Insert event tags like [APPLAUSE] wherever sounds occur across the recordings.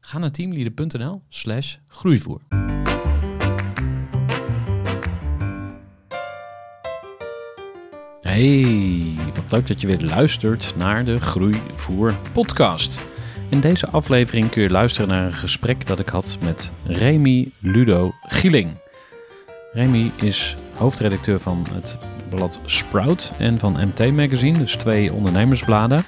Ga naar teamleader.nl slash groeivoer. Hey, wat leuk dat je weer luistert naar de Groeivoer podcast. In deze aflevering kun je luisteren naar een gesprek dat ik had met Remy Ludo Gieling. Remy is hoofdredacteur van het blad Sprout en van MT Magazine, dus twee ondernemersbladen.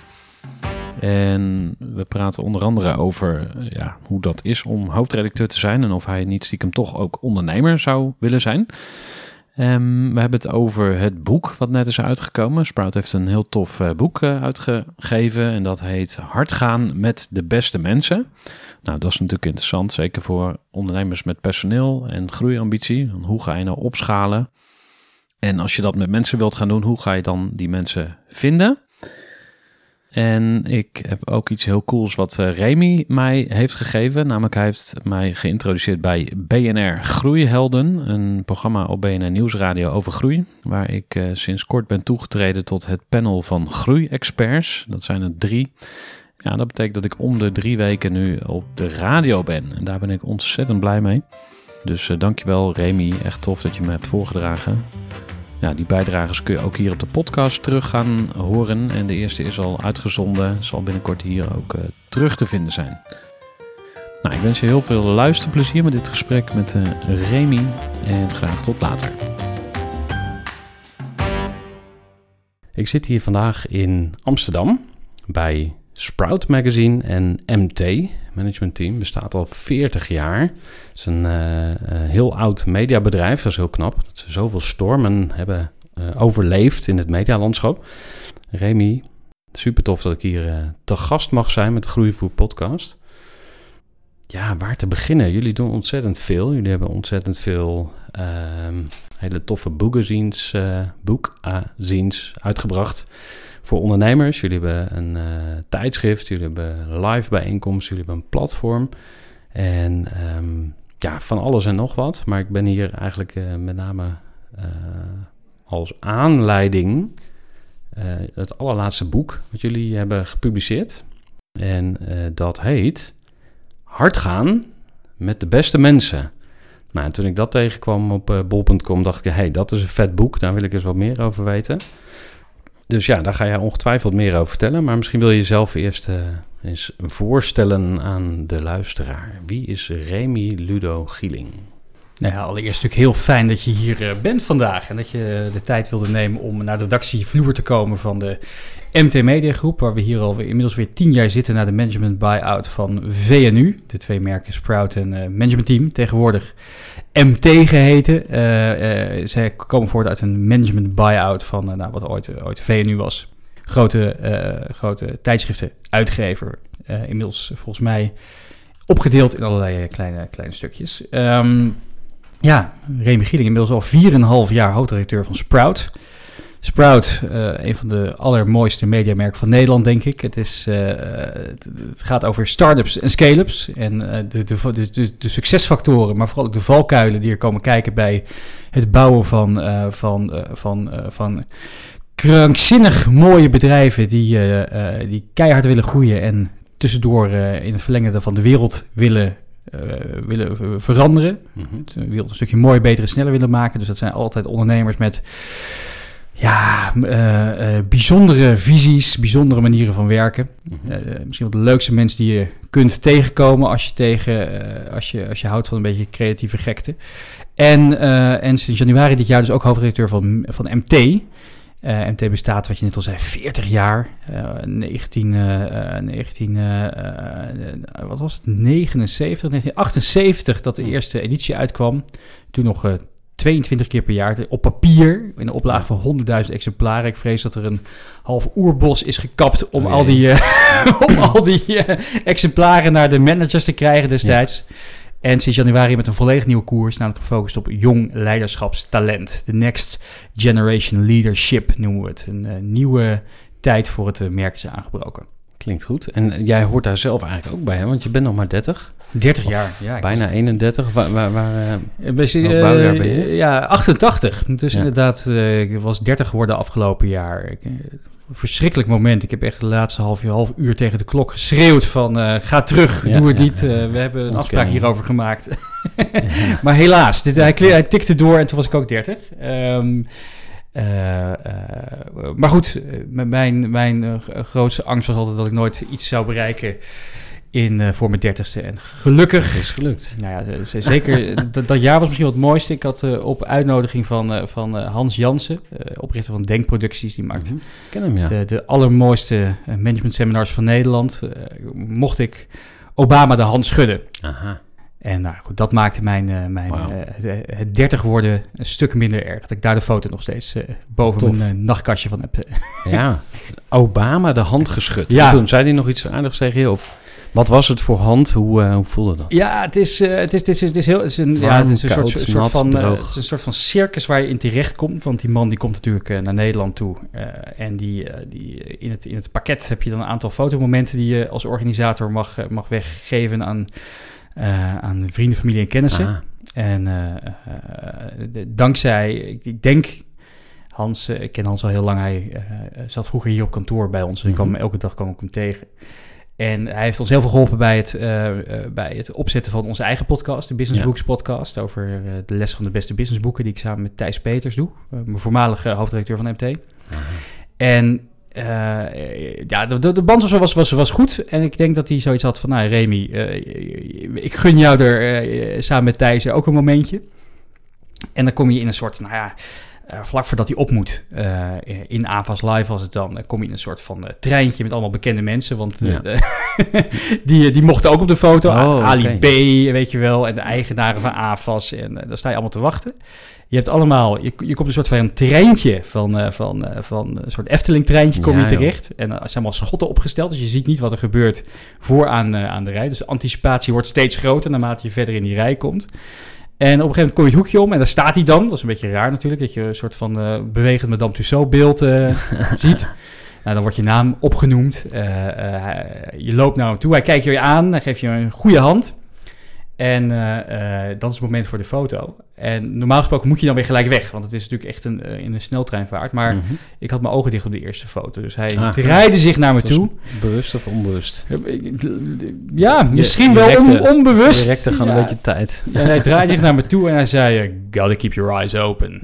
En we praten onder andere over ja, hoe dat is om hoofdredacteur te zijn en of hij niet stiekem toch ook ondernemer zou willen zijn. Um, we hebben het over het boek wat net is uitgekomen. Sprout heeft een heel tof uh, boek uh, uitgegeven en dat heet Hard gaan met de beste mensen. Nou, dat is natuurlijk interessant, zeker voor ondernemers met personeel en groeiambitie. Hoe ga je nou opschalen? En als je dat met mensen wilt gaan doen, hoe ga je dan die mensen vinden? En ik heb ook iets heel cools wat uh, Remy mij heeft gegeven. Namelijk hij heeft mij geïntroduceerd bij BNR Groeihelden. Een programma op BNR Nieuwsradio over groei. Waar ik uh, sinds kort ben toegetreden tot het panel van groeiexperts. Dat zijn er drie. Ja, dat betekent dat ik om de drie weken nu op de radio ben. En daar ben ik ontzettend blij mee. Dus uh, dankjewel Remy. Echt tof dat je me hebt voorgedragen. Ja, die bijdragers kun je ook hier op de podcast terug gaan horen. En de eerste is al uitgezonden, zal binnenkort hier ook uh, terug te vinden zijn. Nou, ik wens je heel veel luisterplezier met dit gesprek met uh, Remy en graag tot later. Ik zit hier vandaag in Amsterdam bij Sprout Magazine en MT, Management Team, bestaat al 40 jaar. Het is een uh, heel oud mediabedrijf, dat is heel knap. Dat ze zoveel stormen hebben uh, overleefd in het medialandschap. Remy, super tof dat ik hier te gast mag zijn met de Groeivoer podcast. Ja, waar te beginnen? Jullie doen ontzettend veel. Jullie hebben ontzettend veel ehm, hele toffe boekazines, boekazines uitgebracht voor ondernemers. Jullie hebben een uh, tijdschrift, jullie hebben live bijeenkomsten, jullie hebben een platform. En um, ja, van alles en nog wat. Maar ik ben hier eigenlijk uh, met name uh, als aanleiding het allerlaatste boek wat jullie hebben gepubliceerd. En dat heet Hard gaan met de beste mensen. Nou, toen ik dat tegenkwam op bol.com, dacht ik, hey, dat is een vet boek. Daar wil ik eens wat meer over weten. Dus ja, daar ga je ongetwijfeld meer over vertellen. Maar misschien wil je jezelf eerst uh, eens voorstellen aan de luisteraar. Wie is Remy Ludo Gieling? Nou ja, allereerst natuurlijk heel fijn dat je hier uh, bent vandaag. En dat je de tijd wilde nemen om naar de redactievloer te komen van de MT Media Groep. Waar we hier alweer inmiddels weer tien jaar zitten na de management buyout van VNU. De twee merken Sprout en Management Team. Tegenwoordig MT geheten. Uh, uh, zij komen voort uit een management buyout van nou, wat ooit, ooit VNU was. Grote, grote tijdschriften, uitgever. inmiddels volgens mij opgedeeld in allerlei kleine, kleine stukjes. Um, ja, Remy Gieling, inmiddels al 4,5 jaar hoofdredacteur van Sprout. Sprout, uh, een van de allermooiste mediamerken van Nederland, denk ik. Het, is, uh, het, het, gaat over start-ups en scale-ups en uh, de, de, de, de, succesfactoren, maar vooral ook de valkuilen die er komen kijken bij het bouwen van, van, van, van krankzinnig mooie bedrijven die, die keihard willen groeien en tussendoor in het verlengde van de wereld willen uh, willen veranderen. Mm -hmm. De wereld een stukje mooier, beter en sneller willen maken. Dus dat zijn altijd ondernemers met ja, uh, uh, bijzondere visies, bijzondere manieren van werken. Uh, misschien wel de leukste mensen die je kunt tegenkomen als je, tegen, als je, als je houdt van een beetje creatieve gekte. En, en sinds januari dit jaar dus ook hoofdredacteur van, van MT. MT bestaat, wat je net al zei, 40 jaar. 19, 19 wat was het? 79, 1978 dat de eerste editie uitkwam. Toen nog 22 keer per jaar op papier. In een oplage van 100.000 exemplaren. Ik vrees dat er een half oerbos is gekapt om Oh, al die, [LAUGHS] uh, om al die uh, exemplaren naar de managers te krijgen destijds. Ja. En sinds januari met een volledig nieuwe koers, namelijk gefocust op jong leiderschapstalent. De Next Generation Leadership noemen we het. Een uh, nieuwe tijd voor het merk is aangebroken. Klinkt goed. En jij hoort daar zelf eigenlijk ook bij, hè? want je bent nog maar 30. 30 jaar, ja. Bijna 31. Waar, waar, waar uh, ben je? Ja, 88. Dus ja. inderdaad, uh, ik was 30 geworden afgelopen jaar. Ik, verschrikkelijk moment. Ik heb echt de laatste half, half uur tegen de klok geschreeuwd van uh, ga terug, ja, doe het ja, niet. We hebben een afspraak hierover gemaakt. [LAUGHS] [LAUGHS] maar helaas, dit, hij, hij, tikte door en toen was ik ook 30. Um, uh, uh, maar goed, mijn, mijn grootste angst was altijd dat ik nooit iets zou bereiken in, uh, voor mijn dertigste. En gelukkig... Het is gelukt. Nou ja, zeker. [LAUGHS] dat, dat, jaar was misschien wat het mooiste. Ik had uh, op uitnodiging van, uh, van Hans Jansen, oprichter van Denkproducties, die maakt mm -hmm. Ken hem, ja. de, de allermooiste management seminars van Nederland, mocht ik Obama de hand schudden. Aha. En nou goed, dat maakte mijn, mijn wow. het 30 worden een stuk minder erg. Dat ik daar de foto nog steeds boven Tof. mijn nachtkastje van heb. ja, [LAUGHS] Obama de hand geschud. Ja. En toen zei hij nog iets aardigs tegen je? Of wat was het voor hand? Hoe, hoe voelde dat? Ja, het is, het is, het is, het is, heel, het is een, Warm, ja, het is een koud, soort, soort nat, van, droog. het is een soort van circus waar je in terecht komt. Want die man die komt natuurlijk naar Nederland toe. en die, die, in, het, in het pakket heb je dan een aantal fotomomenten die je als organisator mag, mag weggeven aan... Uh, aan vrienden, familie en kennissen. Ah. En uh, uh, de, dankzij, ik, ik, denk, Hans, ik ken Hans al heel lang, hij zat vroeger hier op kantoor bij ons. Mhm. ik kwam hem elke dag kwam ik hem tegen. En hij heeft ons heel veel geholpen bij het, bij het opzetten van onze eigen podcast, de Business Ja. Books podcast, over de les van de beste businessboeken, die ik samen met Thijs Peters doe, mijn voormalige hoofdredacteur van MT. En ja, de, de, de band was, was, was, was goed. En ik denk dat hij zoiets had van... Nou, Remy, ik gun jou er samen met Thijs ook een momentje. En dan kom je in een soort... Nou ja, vlak voordat hij op moet... in AVAS Live was het dan... kom je in een soort van treintje met allemaal bekende mensen. Want Ja. [LAUGHS] die, die mochten ook op de foto. Oh, Ali. B, weet je wel. En de eigenaren van AVAS. En daar sta je allemaal te wachten. Je hebt allemaal, je, je komt een soort van een treintje van, eh, van, eh, van een soort Efteling-treintje kom Ja, je joh. terecht. En er zijn allemaal schotten opgesteld, dus je ziet niet wat er gebeurt vooraan eh, aan de rij. Dus de anticipatie wordt steeds groter naarmate je verder in die rij komt. En op een gegeven moment kom je het hoekje om en daar staat hij dan. Dat is een beetje raar natuurlijk, dat je een soort van eh, bewegend Madame Tussauds beeld eh, [LAUGHS] ziet. Nou, dan wordt je naam opgenoemd. Eh, je loopt naar hem toe, hij kijkt je aan, hij geeft je een goede hand. En dat is het moment voor de foto. En normaal gesproken moet je dan weer gelijk weg. Want het is natuurlijk echt een, eh, in een sneltreinvaart. Maar Mhm. ik had mijn ogen dicht op de eerste foto. Dus hij Ah, draaide zich naar me Dat toe. Bewust of onbewust? Ja, misschien wel on- onbewust. Je rekte gewoon Ja. een beetje tijd. Ja, hij draaide zich naar me toe en hij zei... eh, Gotta keep your eyes open.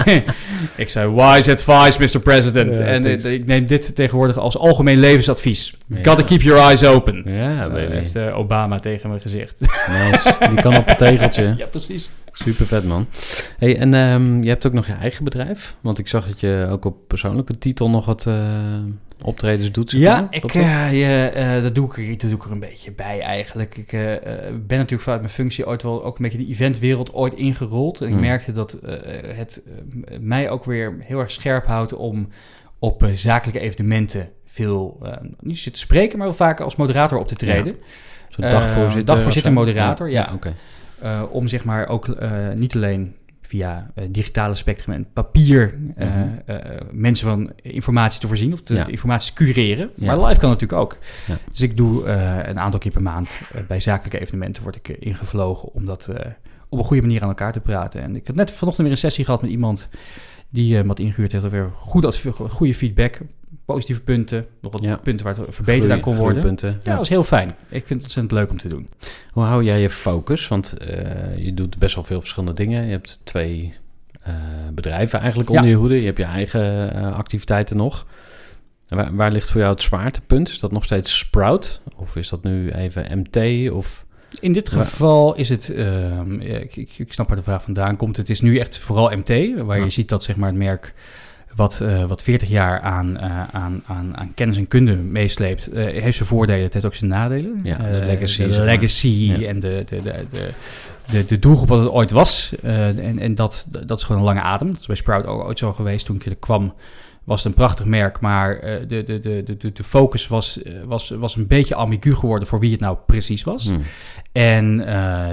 [LAUGHS] ik zei, wise advice, Mr. President. Ja, en eh, ik neem dit tegenwoordig als algemeen levensadvies. Gotta keep your eyes open. Ja, Eh, baby. heeft eh, Obama tegen me gezegd. Nice. Die kan op een tegeltje. [LAUGHS] ja, precies. Super vet, man. Hey, en ehm, je hebt ook nog je eigen bedrijf. Want ik zag dat je ook op persoonlijke titel nog wat eh, optredens doet. zeg Ja, maar. ik, Klopt dat? je, dat, doe ik, dat doe ik er een beetje bij eigenlijk. Ik ben natuurlijk vanuit mijn functie ooit wel ook een beetje de eventwereld ooit ingerold. En ik Hmm. merkte dat het mij ook weer heel erg scherp houdt om op zakelijke evenementen veel, eh, niet te spreken, maar wel vaker als moderator op te treden. Zo'n eh, dagvoorzitter. dagvoorzitter, of zo? moderator, ja. oké. Eh, om zeg maar ook eh, niet alleen via eh, digitale spectrum en papier Mhm. mensen van informatie te voorzien of te, Ja. informatie te cureren. Ja. Maar live kan natuurlijk ook. Ja. Dus ik doe een aantal keer per maand bij zakelijke evenementen word ik ingevlogen om dat op een goede manier aan elkaar te praten. En ik had net vanochtend weer een sessie gehad met iemand die wat ingehuurd heeft. Weer goed goede feedback, positieve punten, nog wat Ja. punten waar het verbeterd aan kon worden. Ja, Ja. dat was heel fijn. Ik vind het ontzettend leuk om te doen. Hoe hou jij je focus? Want eh, je doet best wel veel verschillende dingen. Je hebt twee eh, bedrijven eigenlijk onder je hoede. Je hebt je eigen eh, activiteiten nog. Waar, waar ligt voor jou het zwaartepunt? Is dat nog steeds Sprout? Of is dat nu even MT? Of... In dit geval is het, ehm, ik, ik, ik snap waar de vraag vandaan komt. Het is nu echt vooral MT, waar je ziet dat zeg maar, het merk wat, eh, wat 40 jaar aan, eh, aan, aan, aan kennis en kunde meesleept, eh, heeft zijn voordelen, het heeft ook zijn nadelen. Ja, de legacy, De, zeg maar. legacy Ja. en de, de, de, de, de, de doelgroep wat het ooit was. en en dat, dat is gewoon een lange adem. Dat is bij Sprout ook ooit zo geweest. Toen ik er kwam, was het een prachtig merk, maar de, de, de, de, de, focus was, was, was een beetje ambigu geworden voor wie het nou precies was. Hmm. En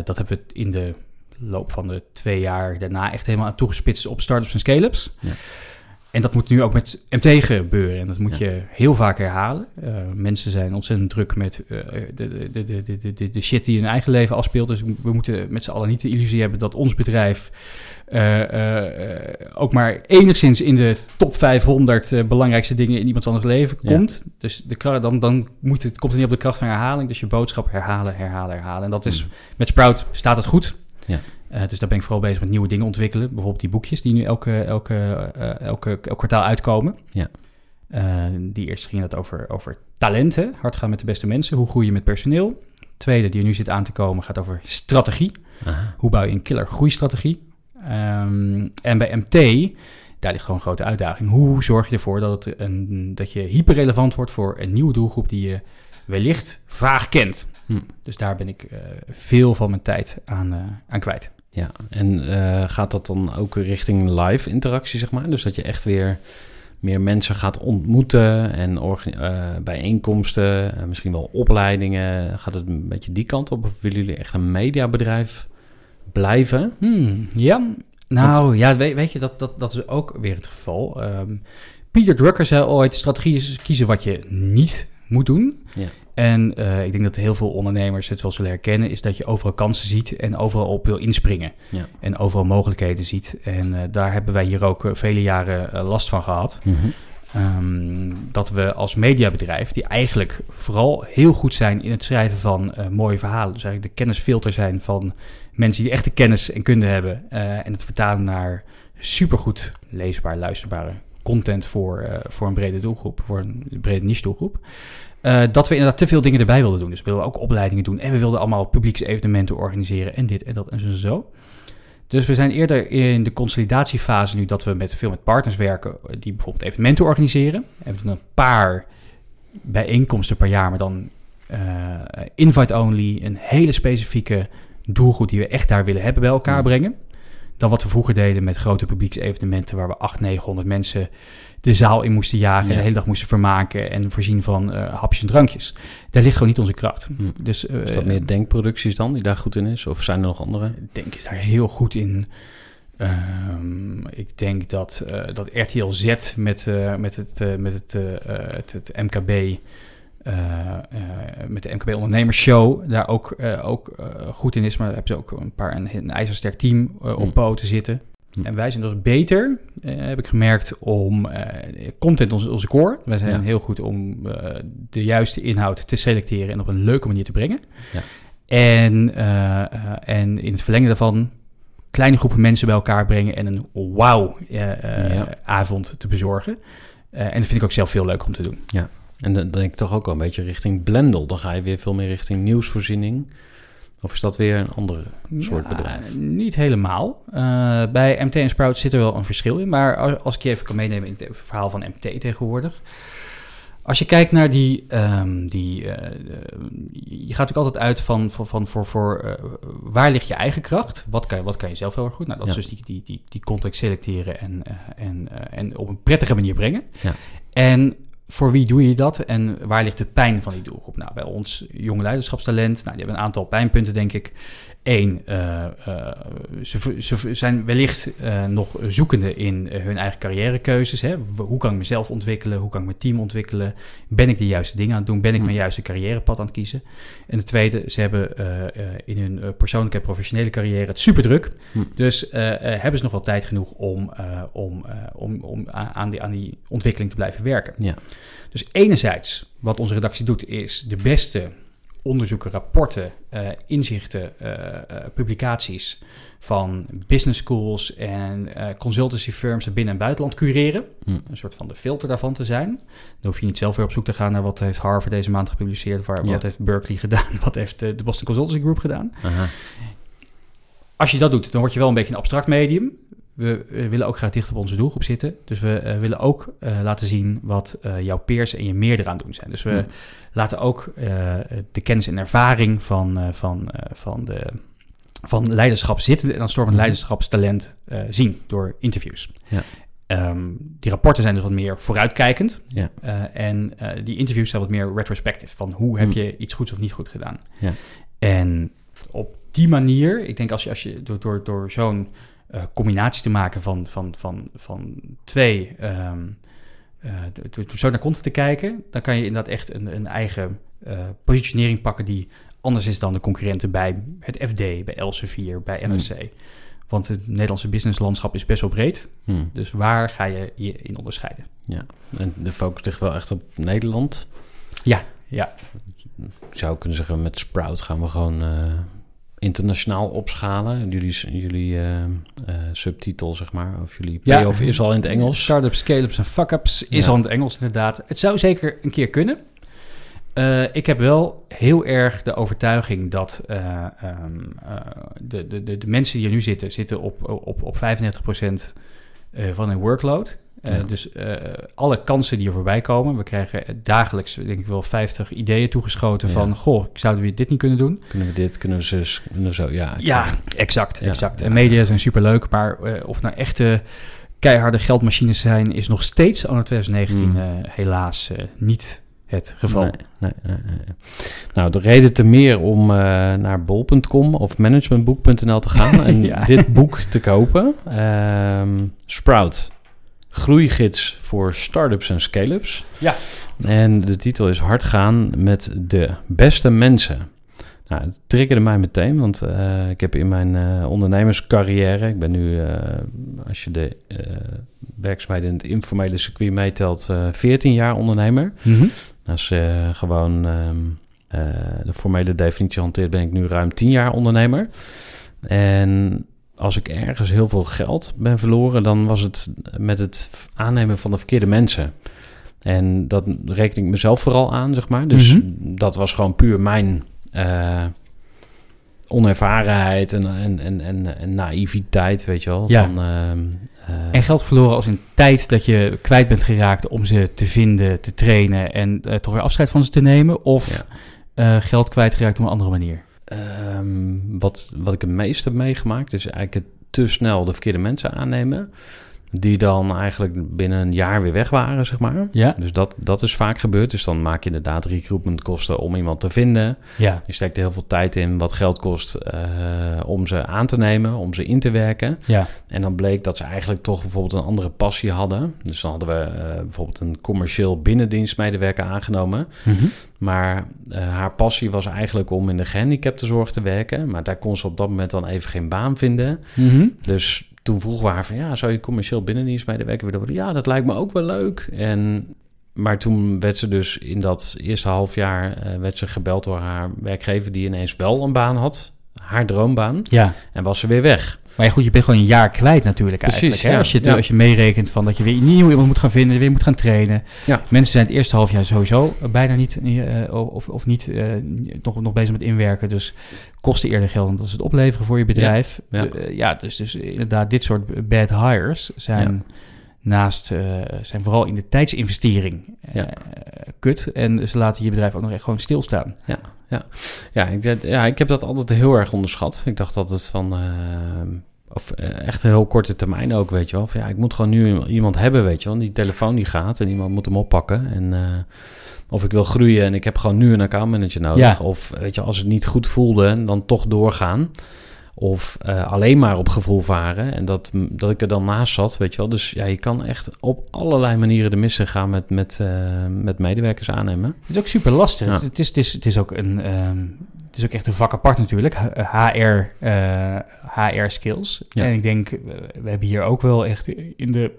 dat hebben we in de loop van de twee jaar daarna echt helemaal aan toegespitst op startups en scale-ups. Ja. En dat moet nu ook met MT gebeuren. En dat moet Ja. je heel vaak herhalen. Eh, mensen zijn ontzettend druk met eh, de, de, de, de, de, shit die in hun eigen leven afspeelt. Dus we moeten met z'n allen niet de illusie hebben dat ons bedrijf eh, eh, eh, ook maar enigszins in de top 500 eh, belangrijkste dingen in iemand anders leven Ja. komt. Dus de, dan, dan moet het, komt het niet op de kracht van herhaling. Dus je boodschap herhalen, herhalen, herhalen. En dat is Hmm. met Sprout staat het goed. Ja. Eh, dus daar ben ik vooral bezig met nieuwe dingen ontwikkelen. Bijvoorbeeld die boekjes die nu elke, elke, eh, elke, elk kwartaal uitkomen. Ja. Eh, die eerste ging het over, over talenten. Hard gaan met de beste mensen. Hoe groei je met personeel? Tweede, die er nu zit aan te komen, gaat over strategie. Aha. Hoe bouw je een killer groeistrategie? Ehm, en bij MT, daar ligt gewoon een grote uitdaging. Hoe zorg je ervoor dat, het een, dat je hyperrelevant wordt voor een nieuwe doelgroep die je wellicht vaag kent? Hm. Dus daar ben ik eh, veel van mijn tijd aan, eh, aan kwijt. Ja, en eh, gaat dat dan ook richting live interactie, zeg maar? Dus dat je echt weer meer mensen gaat ontmoeten en eh, bijeenkomsten, misschien wel opleidingen. Gaat het een beetje die kant op? Of willen jullie echt een mediabedrijf blijven? Hmm, ja, nou ja, weet, weet je, dat, dat, dat is ook weer het geval. Ehm Peter Drucker zei ooit, strategie is kiezen wat je niet moet doen. Ja. En eh, ik denk dat heel veel ondernemers het wel zullen herkennen, is dat je overal kansen ziet en overal op wil inspringen. Ja. En overal mogelijkheden ziet. En eh, daar hebben wij hier ook eh, vele jaren last van gehad. Ehm, dat we als mediabedrijf, die eigenlijk vooral heel goed zijn in het schrijven van mooie verhalen, dus eigenlijk de kennisfilter zijn van mensen die echte kennis en kunde hebben, en het vertalen naar supergoed leesbaar, luisterbare content voor, eh, voor een brede doelgroep, voor een brede niche doelgroep. eh, dat we inderdaad te veel dingen erbij wilden doen. Dus we wilden ook opleidingen doen en we wilden allemaal publieksevenementen organiseren en dit en dat en zo. Dus we zijn eerder in de consolidatiefase nu dat we met veel met partners werken eh, die bijvoorbeeld evenementen organiseren. En we doen een paar bijeenkomsten per jaar, maar dan invite-only, een hele specifieke doelgroep die we echt daar willen hebben bij elkaar Mm. brengen. Dan wat we vroeger deden met grote publieksevenementen waar we 800, 900 mensen de zaal in moesten jagen Ja. en de hele dag moesten vermaken en voorzien van eh, hapjes en drankjes. Daar ligt gewoon niet onze kracht. Hm. Dus, eh, Is dat meer denkproducties dan, die daar goed in is? Of zijn er nog andere? ik denk is daar heel goed in. Ehm, ik denk dat, eh, dat RTL Z met, met, het, met het, het, het MKB, met de MKB Ondernemersshow, daar ook, eh, ook eh, goed in is. Maar daar hebben ze ook een paar een, een ijzersterk team eh, op Hmm. poten zitten. Hmm. En wij zijn dus beter, eh, heb ik gemerkt, om eh, content onze, onze core. Wij zijn Ja. heel goed om eh, de juiste inhoud te selecteren en op een leuke manier te brengen. Ja. En, eh, eh, en in het verlengen daarvan kleine groepen mensen bij elkaar brengen en een wauw-avond Ja. te bezorgen. Eh, en dat vind ik ook zelf veel leuker om te doen. En dan denk ik toch ook wel een beetje richting Blendel. Dan ga je weer veel meer richting nieuwsvoorziening. Of is dat weer een andere soort Ja, bedrijf? Niet helemaal. Eh, bij MT en Sprout zit er wel een verschil in. Maar als- als ik je even kan meenemen in het verhaal van MT tegenwoordig. Als je kijkt naar die, ehm, die eh, eh, je gaat natuurlijk altijd uit van, van, van voor, voor waar ligt je eigen kracht? Wat kan, wat kan je zelf heel erg goed? Nou, dat Ja. is dus die, die, die, die context selecteren en, en, en op een prettige manier brengen. Ja. En voor wie doe je dat en waar ligt de pijn van die doelgroep? Nou, bij ons jonge leiderschapstalent, nou, die hebben een aantal pijnpunten, denk ik. Eén, eh, eh, ze, ze zijn wellicht eh, nog zoekende in hun eigen carrièrekeuzes. Hè? Hoe kan ik mezelf ontwikkelen? Hoe kan ik mijn team ontwikkelen? Ben ik de juiste dingen aan het doen? Ben ik Hm. mijn juiste carrièrepad aan het kiezen? En de tweede, ze hebben in hun persoonlijke en professionele carrière het super druk. Hm. Dus hebben ze nog wel tijd genoeg om, om, om, om aan, die, aan die ontwikkeling te blijven werken. Ja. Dus enerzijds, wat onze redactie doet, is de beste onderzoeken, rapporten, eh, inzichten, eh, eh, publicaties van business schools en consultancy firms in binnen- en buitenland cureren. Hm. Een soort van de filter daarvan te zijn. Dan hoef je niet zelf weer op zoek te gaan naar wat heeft Harvard deze maand gepubliceerd, waar, Ja. wat heeft Berkeley gedaan, [LAUGHS] wat heeft de Boston Consultancy Group gedaan. Aha. Als je dat doet, dan word je wel een beetje een abstract medium. We, we willen ook graag dicht op onze doelgroep zitten. Dus we eh, willen ook eh, laten zien wat eh, jouw peers en je meer eraan doen zijn. Dus we laten ook eh, de kennis en ervaring van, eh, van, eh, van, de, van leiderschap zitten en dan stormend Mhm. leiderschapstalent eh, zien door interviews. Ja. Ehm, die rapporten zijn dus wat meer vooruitkijkend. Ja. Eh, en eh, die interviews zijn wat meer retrospective. Van hoe heb Hm. je iets goeds of niet goed gedaan. Ja. En op die manier, ik denk als je, als je door, door, door zo'n eh, combinatie te maken van, van, van, van twee, door zo naar content te kijken, dan kan je inderdaad echt een, een eigen eh, positionering pakken die anders is dan de concurrenten bij het FD, bij Elsevier, bij Hmm. NRC. Want het Nederlandse businesslandschap is best wel breed. Hm. Dus waar ga je je in onderscheiden? En de focus ligt wel echt op Nederland. Ja, ja. Ik zou kunnen zeggen, met Sprout gaan we gewoon internationaal opschalen. Jullie, jullie eh, eh, subtitel, zeg maar, of jullie Ja. payoff is al in het Engels. Startups, scale-ups en fuck-ups is Ja. al in het Engels inderdaad. Het zou zeker een keer kunnen. Eh, ik heb wel heel erg de overtuiging dat eh, ehm, eh, de, de, de, de mensen die er nu zitten, zitten op, op, op 35% eh, van hun workload. Eh, Ja. Dus eh, alle kansen die er voorbij komen. We krijgen dagelijks, denk ik wel, 50 ideeën toegeschoten Ja. van... goh, zouden we dit niet kunnen doen? Kunnen we dit, kunnen we zus, kunnen we zo, ja. Ja, exact, exact. En media zijn superleuk, maar eh, of nou echte keiharde geldmachines zijn... is nog steeds, anno 2019, Mm. eh, helaas niet het geval. Nee, nee. Nou, de reden te meer om naar bol.com of managementboek.nl te gaan [LAUGHS] en Ja. dit boek te kopen. Ehm, Sprout, groeigids voor startups en scale-ups. Ja. En de titel is Hard gaan met de beste mensen. Nou, het triggerde mij meteen, want eh, ik heb in mijn eh, ondernemerscarrière, ik ben nu, eh, als je de werkzaamheden in het informele circuit meetelt, eh 14 jaar ondernemer. Mhm. Als je gewoon ehm, eh, de formele definitie hanteert, ben ik nu ruim 10 jaar ondernemer. En als ik ergens heel veel geld ben verloren, dan was het met het aannemen van de verkeerde mensen. En dat reken ik mezelf vooral aan, zeg maar. Dus Mhm. dat was gewoon puur mijn eh, onervarenheid en, en, en, en, en naïviteit, weet je wel. Ja. Van, ehm, eh, En geld verloren als in tijd dat je kwijt bent geraakt om ze te vinden, te trainen en eh, toch weer afscheid van ze te nemen? Of eh, geld kwijtgeraakt op een andere manier? Ehm, wat, wat ik het meest heb meegemaakt is eigenlijk het te snel de verkeerde mensen aannemen. Die dan eigenlijk binnen een jaar weer weg waren, zeg maar. Ja? Dus dat, dat is vaak gebeurd. Dus dan maak je inderdaad recruitment kosten om iemand te vinden. Ja. Je steekt er heel veel tijd in wat geld kost eh, om ze aan te nemen, om ze in te werken. Ja. En dan bleek dat ze eigenlijk toch bijvoorbeeld een andere passie hadden. Dus dan hadden we eh, bijvoorbeeld een commercieel binnendienstmedewerker aangenomen. Mhm. Maar eh, haar passie was eigenlijk om in de gehandicaptenzorg te werken. Maar daar kon ze op dat moment dan even geen baan vinden. Mhm. Dus toen vroegen we haar van... ja, zou je commercieel binnendienstmedewerker willen worden? Ja, dat lijkt me ook wel leuk. En, maar toen werd ze dus in dat eerste half jaar... eh, werd ze gebeld door haar werkgever... die ineens wel een baan had. Haar droombaan. Ja. En was ze weer weg. Maar ja, goed, je bent gewoon een jaar kwijt natuurlijk Precies, eigenlijk. Hè? ja. Als, je, Ja. als je meerekent van dat je weer nieuw iemand moet gaan vinden, weer moet gaan trainen. Ja. Mensen zijn het eerste half jaar sowieso bijna niet, eh, of, of niet, eh, nog, nog bezig met inwerken. Dus kosten eerder geld dan dat ze het opleveren voor je bedrijf. Ja. Ja, ja dus, dus inderdaad, dit soort bad hires zijn naast, eh, zijn vooral in de tijdsinvestering eh, Ja. kut. En ze laten je bedrijf ook nog echt gewoon stilstaan. Ja ik, denk- ja, ik heb dat altijd heel erg onderschat. Ik dacht altijd van... eh, of eh, echt een heel korte termijn ook, weet je wel. Van, ja, ik moet gewoon nu iemand hebben, weet je wel. Die telefoon die gaat en iemand moet hem oppakken. En, eh, of ik wil groeien en ik heb gewoon nu een accountmanager nodig. Ja. Of weet je, als het niet goed voelde, dan toch doorgaan. Of eh, alleen maar op gevoel varen. En dat, dat ik er dan naast zat, weet je wel. Dus ja, je kan echt op allerlei manieren de mist in gaan met, met, met medewerkers aannemen. Het is ook super lastig. Ja. Het, is, het, is, het is ook een. ehm, het is ook echt een vak apart natuurlijk. HR, eh, HR skills. Ja. En ik denk, eh, we hebben hier ook wel echt in de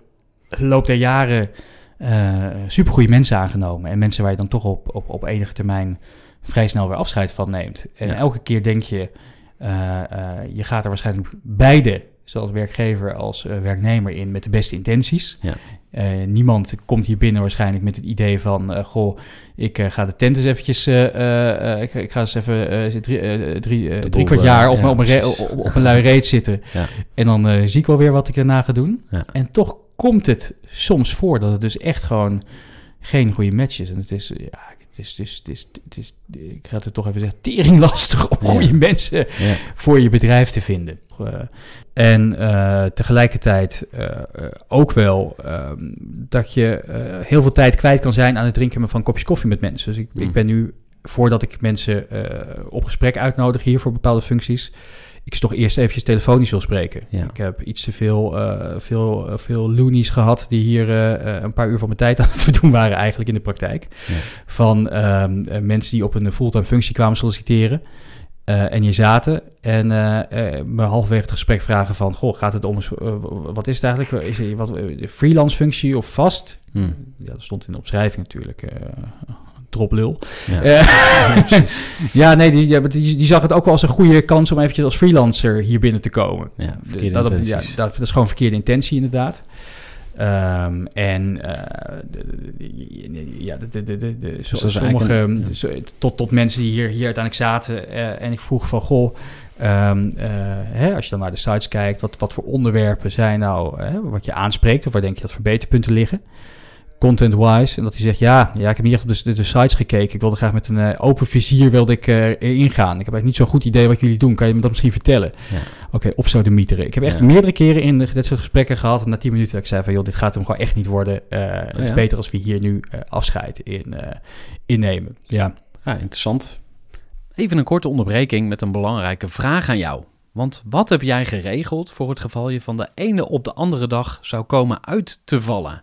loop der jaren uh, supergoeie mensen aangenomen. En mensen waar je dan toch op, op, op enige termijn vrij snel weer afscheid van neemt. En Ja. elke keer denk je, eh, eh, je gaat er waarschijnlijk beide, zowel werkgever als eh, werknemer, in met de beste intenties. Ja. Eh, niemand komt hier binnen waarschijnlijk met het idee van, eh, goh, ik eh, ga de tent eens eventjes, ik, ik ga eens even drie, drie, kwart jaar op, ja, mijn- op, een re- precies. op, op een lui reet zitten. [LAUGHS] Ja. En dan zie ik wel weer wat ik daarna ga doen. Ja. En toch komt het soms voor dat het dus echt gewoon geen goede match is. En het is, ja, het is, dus, het is, het is, ik ga het toch even zeggen, [LAUGHS] tering lastig om goede mensen voor je bedrijf te vinden. Eh, en eh, tegelijkertijd eh, ook wel ehm, dat je heel veel tijd kwijt kan zijn aan het drinken van kopjes koffie met mensen. Dus ik, Mm. ik ben nu, voordat ik mensen op gesprek uitnodig hier voor bepaalde functies, ik ze toch eerst eventjes telefonisch wil spreken. Ja. Ik heb iets te veel, veel, veel loonies gehad die hier een paar uur van mijn tijd [LAUGHS] aan het verdoen waren eigenlijk in de praktijk. Ja. Van ehm, eh, mensen die op een fulltime functie kwamen solliciteren. Eh, en hier zaten en eh, eh, me halverwege het gesprek vragen van... Goh, gaat het om... wat is het eigenlijk? Is het wat, freelance functie of vast? Hm. Ja, dat stond in de omschrijving natuurlijk. droplul. Ja. Ja, precies. [LAUGHS] [LAUGHS] ja, nee, die, ja, die, die zag het ook wel als een goede kans om eventjes als freelancer hier binnen te komen. Dat, ja, dat, dat is gewoon verkeerde intentie inderdaad. Ehm, en eh, ja, de, de, de, de, sommige, tot, tot mensen die hier, hier uiteindelijk zaten. eh, en ik vroeg van, goh, ehm, eh, hè, als je dan naar de sites kijkt, wat, wat voor onderwerpen zijn nou, hè, wat je aanspreekt, of waar denk je dat verbeterpunten liggen? Content-wise. En dat hij zegt, ja, ja, ik heb niet echt op de, de, de sites gekeken. Ik wilde graag met een eh, open vizier wilde ik, ingaan. Ik heb eigenlijk niet zo'n goed idee wat jullie doen. Kan je me dat misschien vertellen? Ja. Oké, of zo de mieteren. Ik heb echt Ja. meerdere keren in de- dit soort gesprekken gehad. En na tien minuten dat ik zei van, joh, dit gaat hem gewoon echt niet worden. Eh, het is ja? beter als we hier nu afscheid in, innemen. Ja. Ja, interessant. Even een korte onderbreking met een belangrijke vraag aan jou. Want wat heb jij geregeld voor het geval je van de ene op de andere dag zou komen uit te vallen?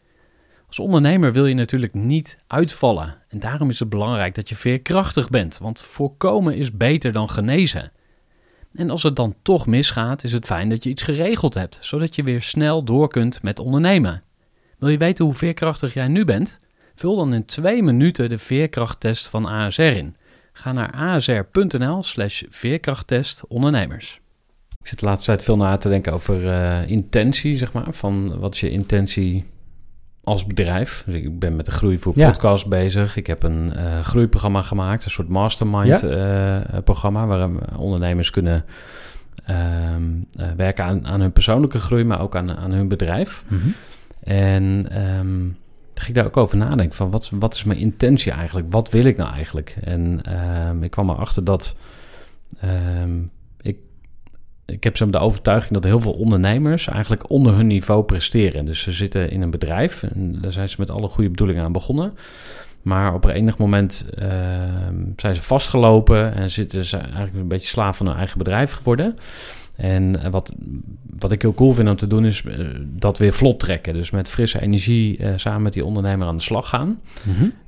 Als ondernemer wil je natuurlijk niet uitvallen. En daarom is het belangrijk dat je veerkrachtig bent, want voorkomen is beter dan genezen. En als het dan toch misgaat, is het fijn dat je iets geregeld hebt, zodat je weer snel door kunt met ondernemen. Wil je weten hoe veerkrachtig jij nu bent? Vul dan in twee minuten de veerkrachttest van ASR in. Ga naar asr.nl slash veerkrachttest ondernemers. Ik zit de laatste tijd veel na te denken over eh, intentie, zeg maar. Van wat is je intentie als bedrijf? Dus ik ben met de Groei voor Ja. podcast bezig. Ik heb een eh, groeiprogramma gemaakt, een soort mastermind eh, programma... waarin ondernemers kunnen ehm, eh, werken aan, aan hun persoonlijke groei... maar ook aan, aan hun bedrijf. En ehm toen ging ik daar ook over nadenken van wat, wat is mijn intentie eigenlijk? Wat wil ik nou eigenlijk? En ehm, ik kwam erachter dat ehm, ik, heb zo de overtuiging dat heel veel ondernemers eigenlijk onder hun niveau presteren. Dus ze zitten in een bedrijf en daar zijn ze met alle goede bedoelingen aan begonnen. Maar op enig moment ehm, zijn ze vastgelopen en zitten ze eigenlijk een beetje slaaf van hun eigen bedrijf geworden. En wat, wat ik heel cool vind om te doen is eh, dat weer vlot trekken. Dus met frisse energie eh, samen met die ondernemer aan de slag gaan.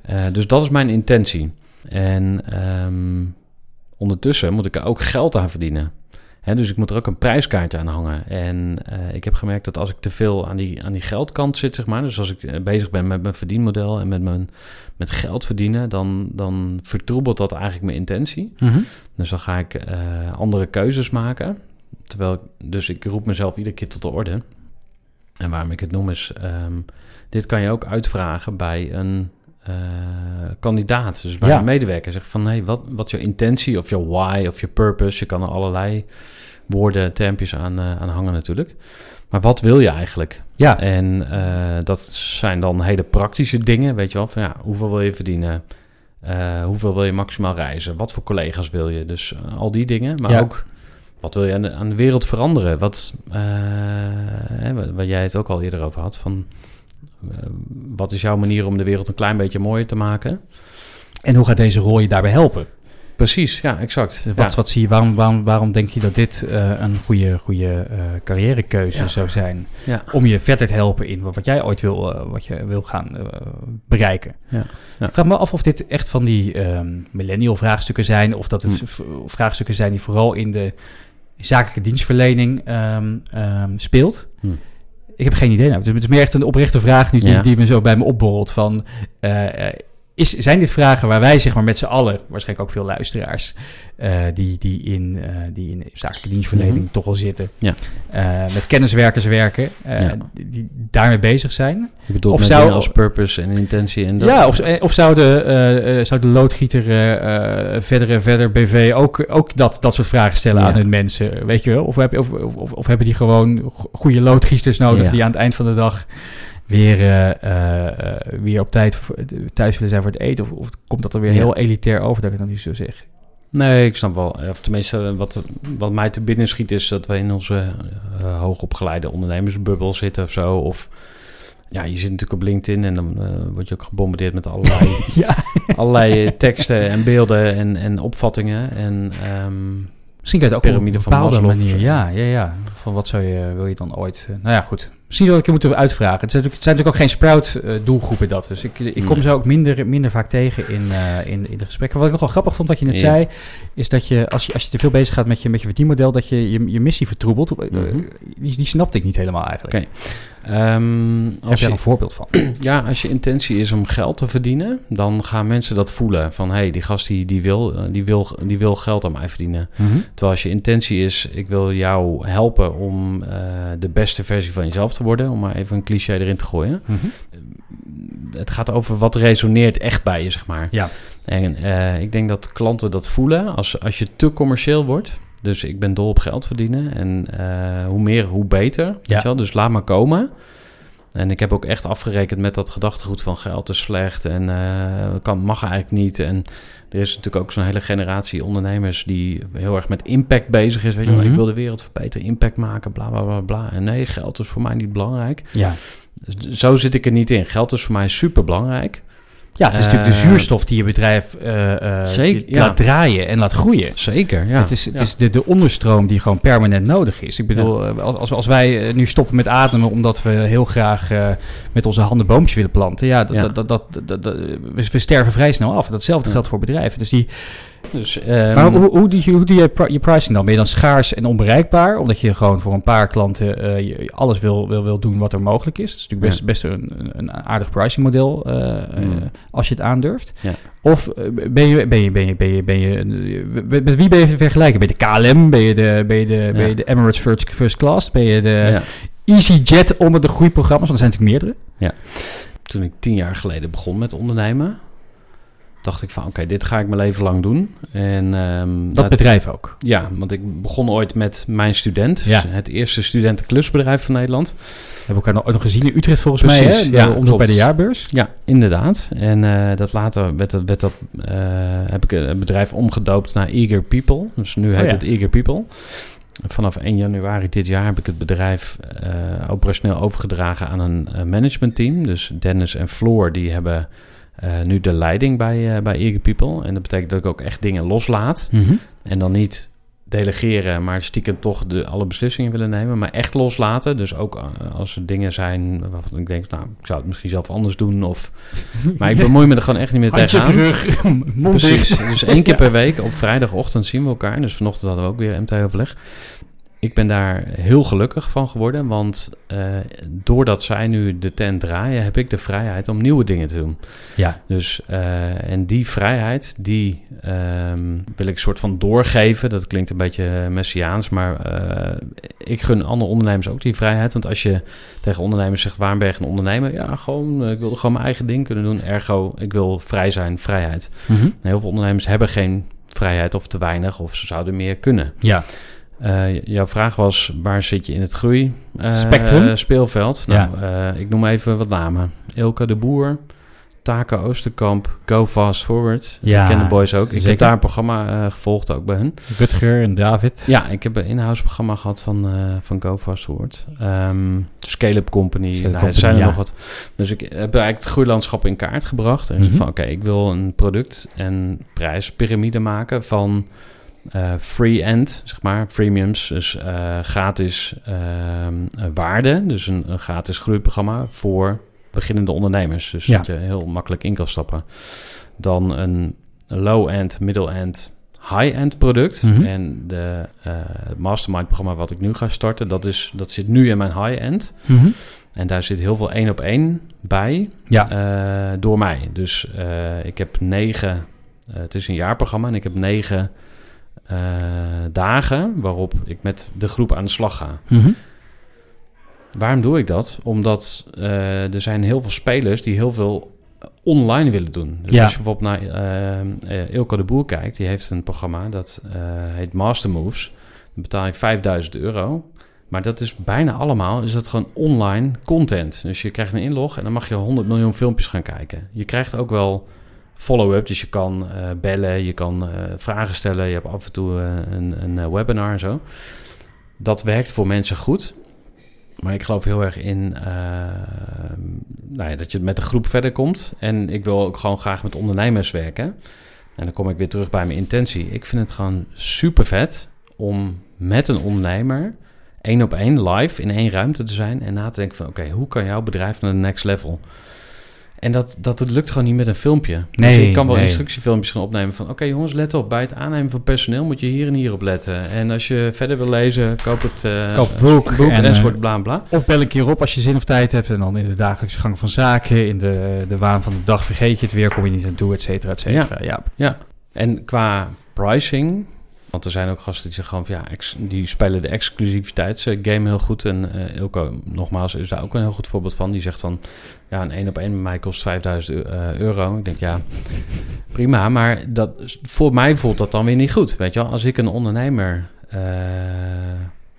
Eh, dus dat is mijn intentie. En ehm, ondertussen moet ik er ook geld aan verdienen. Dus ik moet er ook een prijskaartje aan hangen. En eh, ik heb gemerkt dat als ik te veel aan die, aan die geldkant zit, zeg maar. Dus als ik eh, bezig ben met mijn verdienmodel en met, mijn, met geld verdienen, dan, dan vertroebelt dat eigenlijk mijn intentie. Dus dan ga ik eh, andere keuzes maken. Terwijl ik, dus ik roep mezelf iedere keer tot de orde. En waarom ik het noem is, ehm, dit kan je ook uitvragen bij een eh, kandidaat. Dus bij Ja. een medewerker. Zeg van, hey, wat, wat je intentie of je why of je purpose? Je kan er allerlei woorden, termpjes aan, eh, aan hangen natuurlijk. Maar wat wil je eigenlijk? Ja. En eh, dat zijn dan hele praktische dingen, weet je wel. Van ja, hoeveel wil je verdienen? Hoeveel wil je maximaal reizen? Wat voor collega's wil je? Dus al die dingen. Maar Ja. ook, wat wil je aan de, aan de wereld veranderen? Wat, hè, waar- jij het ook al eerder over had. Van, wat is jouw manier om de wereld een klein beetje mooier te maken? En hoe gaat deze rol je daarbij helpen? Precies, ja, exact. Dus wat, ja. wat zie je, waarom, waarom, waarom denk je dat dit eh, een goede, goede eh, carrièrekeuze Ja. zou zijn? Ja. Om je verder te helpen in wat jij ooit wil, eh, wat je wil gaan eh, bereiken. Ik vraag me af of dit echt van die ehm, millennial vraagstukken zijn, of dat het Hm. vraagstukken zijn die vooral in de zakelijke dienstverlening ehm, ehm, speelt. Hm. Ik heb geen idee. Nou. Dus het is meer echt een oprechte vraag nu die, Ja. die me zo bij me opborrelt. Van, eh, eh, is, zijn dit vragen waar wij zeg maar met z'n allen, waarschijnlijk ook veel luisteraars, eh, die, die, in, eh, die in zakelijke dienstverlening Mhm. toch wel zitten, Ja. eh, met kenniswerkers werken, Ja. die, die daarmee bezig zijn? Je bedoelt Of met zou- als purpose en intentie en dat. Ja, of, of zou, de, zou de loodgieter verder en verder BV ook, ook dat, dat soort vragen stellen Ja. aan hun mensen? Weet je wel? Of, of, of, of hebben die gewoon go- goede loodgieters nodig die aan het eind van de dag weer, eh, eh, weer op tijd thuis willen zijn voor het eten? Of, of komt dat er weer Ja. heel elitair over dat ik het dan niet zo zeg? Nee, ik snap wel. Of tenminste, wat, wat mij te binnen schiet is dat we in onze eh, hoogopgeleide ondernemersbubbel zitten of zo. Of ja, je zit natuurlijk op LinkedIn en dan word je ook gebombardeerd met allerlei, [LAUGHS] ja. allerlei teksten en beelden en, en opvattingen. En ehm, Misschien kan je het ook op een van bepaalde Maslow, manier. Ja, ja, ja. Van wat zou je, wil je dan ooit... nou ja, goed. Misschien dat ik je moeten uitvragen. Het zijn natuurlijk, het zijn natuurlijk ook geen sprout-doelgroepen dat. Dus ik, ik kom Nee. ze ook minder, minder vaak tegen in, eh, in, in de gesprekken. Wat ik nog wel grappig vond wat je net Ja. zei... is dat je als, je, als je te veel bezig gaat met je, met je verdienmodel... dat je je, je missie vertroebelt. Eh, Mhm. die, die snapte ik niet helemaal eigenlijk. Ehm, Heb je je, een voorbeeld van? [CLEARS THROAT] ja, als je intentie is om geld te verdienen, dan gaan mensen dat voelen. Van hé, hey, die gast die, die, wil, eh, die, wil, die wil geld aan mij verdienen. Terwijl als je intentie is, ik wil jou helpen om eh, de beste versie van jezelf te worden, om maar even een cliché erin te gooien. Mhm. Het gaat over wat resoneert echt bij je, zeg maar. Ja. En eh, ik denk dat klanten dat voelen als, als je te commercieel wordt. Dus ik ben dol op geld verdienen en eh, hoe meer, hoe beter. Weet Ja. je wel? Dus laat maar komen. En ik heb ook echt afgerekend met dat gedachtegoed van geld is slecht en eh, kan, mag eigenlijk niet. En er is natuurlijk ook zo'n hele generatie ondernemers die heel erg met impact bezig is. Weet je wel, Mhm. ik wil de wereld verbeteren, impact maken, bla bla bla bla. En nee, geld is voor mij niet belangrijk. Ja. Dus Zo zit ik er niet in. Geld is voor mij super belangrijk. Ja, het is natuurlijk de Eh, zuurstof die je bedrijf eh, eh, zeker, die ja. laat draaien en laat groeien. Zeker, ja. Het is, het Ja. is de, de onderstroom die gewoon permanent nodig is. Ik bedoel, als, als wij nu stoppen met ademen omdat we heel graag met onze handen boompjes willen planten, ja, dat, Ja. Dat, dat, dat, dat- dat- we, we sterven vrij snel af. Datzelfde Ja. geldt voor bedrijven. Dus die, Dus, ehm, maar hoe, hoe, doe je, hoe doe je je pricing dan? Ben je dan schaars en onbereikbaar? Omdat je gewoon voor een paar klanten eh, je- alles wil, wil, wil doen wat er mogelijk is. Dat is natuurlijk best, best een, een aardig pricingmodel eh, eh, Mm. als je het aandurft. Ja. Of ben je, ben je, ben je, ben je, ben je, met wie ben je te vergelijken? Ben je de KLM? Ben je de, ben je de, ben je de Emirates First, First Class? Ben je de ja. EasyJet onder de groeiprogramma's? Want er zijn natuurlijk meerdere. Toen ik tien jaar geleden begon met ondernemen, dacht ik van oké, dit ga ik mijn leven lang doen. En ehm, Dat bedrijf ook. ja, want ik begon ooit met mijn student, Ja. het eerste studentenklusbedrijf van Nederland. We hebben elkaar nog, nog gezien in Utrecht volgens Precies, mij. Hè? ja, Om klopt. bij de jaarbeurs. Ja, inderdaad. En eh, dat later werd dat, werd dat, eh, heb ik het bedrijf omgedoopt naar Eager People. Dus nu heet Oh ja. het Eager People. Vanaf 1 januari dit jaar heb ik het bedrijf eh, operationeel overgedragen aan een managementteam. Dus Dennis en Floor die hebben eh, nu de leiding bij, eh, bij Eager People. En dat betekent dat ik ook echt dingen loslaat. En dan niet delegeren, maar stiekem toch de, alle beslissingen willen nemen. Maar echt loslaten. Dus ook eh, als er dingen zijn waarvan ik denk, nou, ik zou het misschien zelf anders doen. Of, [LAUGHS] maar ik bemoei me er gewoon echt niet meer tegenaan. rug, [LAUGHS] Precies. Dus één keer [LAUGHS] per week op vrijdagochtend zien we elkaar. Dus vanochtend hadden we ook weer MT-overleg. Ik ben daar heel gelukkig van geworden, want eh, doordat zij nu de tent draaien, heb ik de vrijheid om nieuwe dingen te doen. Ja. Dus, eh, en die vrijheid, die ehm, wil ik soort van doorgeven. Dat klinkt een beetje messiaans, maar eh, ik gun andere ondernemers ook die vrijheid. Want als je tegen ondernemers zegt, waarom ben je een ondernemer? Ja, gewoon, eh, ik wil gewoon mijn eigen ding kunnen doen. Ergo, ik wil vrij zijn, vrijheid. Mhm. Heel veel ondernemers hebben geen vrijheid of te weinig, of ze zouden meer kunnen. Ja. Eh, jouw vraag was, waar zit je in het groei? eh, Spectrum? speelveld. Nou, eh, ik noem even wat namen. Ilke de Boer, Taken Oosterkamp, Go Fast Forward. Ja, ik ken de boys ook. Ik zeker. heb daar een programma gevolgd, ook bij hun. Rutger en David. Ja, ik heb een in-house programma gehad van, van Go Fast Forward. Ehm, Scale-up Company. Nou, Company, zijn er ja. nog wat. Dus ik heb eigenlijk het groeilandschap in kaart gebracht. En Mhm. van, oké, ik wil een product- en prijspyramide maken van eh, free-end, zeg maar, freemiums. Dus eh, gratis ehm, eh, waarde. Dus een, een gratis groeiprogramma voor beginnende ondernemers. Dus Ja. dat je heel makkelijk in kan stappen. Dan een low-end, middle-end, high-end product. Mhm. En de eh, mastermind programma wat ik nu ga starten, dat, is, dat zit nu in mijn high-end. Mhm. En daar zit heel veel één op één bij Ja. door mij. Dus ik heb negen, het is een jaarprogramma en ik heb negen eh, dagen waarop ik met de groep aan de slag ga. Mhm. Waarom doe ik dat? Omdat eh, er zijn heel veel spelers die heel veel online willen doen. Dus Ja. als je bijvoorbeeld naar eh, Ilko de Boer kijkt, die heeft een programma dat heet Master Moves. Dan betaal je 5000 euro. Maar dat is bijna allemaal is dat gewoon online content. Dus je krijgt een inlog en dan mag je 100 miljoen filmpjes gaan kijken. Je krijgt ook wel follow-up, dus je kan eh, bellen, je kan eh, vragen stellen. Je hebt af en toe eh, een, een webinar en zo. Dat werkt voor mensen goed. Maar ik geloof heel erg in nou ja, dat je met de groep verder komt. En ik wil ook gewoon graag met ondernemers werken. En dan kom ik weer terug bij mijn intentie. Ik vind het gewoon super vet om met een ondernemer één op één live in één ruimte te zijn en na te denken van oké, hoe kan jouw bedrijf naar de next level? En dat, dat het lukt gewoon niet met een filmpje. Nee, dus je kan wel nee. instructiefilmpjes gaan opnemen van... oké jongens, let op. Bij het aannemen van personeel moet je hier en hier op letten. En als je verder wil lezen, koop het eh, Koop boek boek en, enzovoort, eh, bla bla. Of bel een keer op als je zin of tijd hebt. En dan in de dagelijkse gang van zaken, in de, de waan van de dag vergeet je het weer, kom je niet aan toe, et cetera, et cetera. Ja. En qua pricing... want er zijn ook gasten die zeggen gewoon van... ja, ex- die spelen de exclusiviteitsgame heel goed. En eh Ilko, nogmaals, is daar ook een heel goed voorbeeld van. Die zegt dan... ja, een één op één bij mij kost 5000 eu- eh, euro. Ik denk, ja, prima. Maar dat, voor mij voelt dat dan weer niet goed. Weet je wel, als ik een ondernemer eh,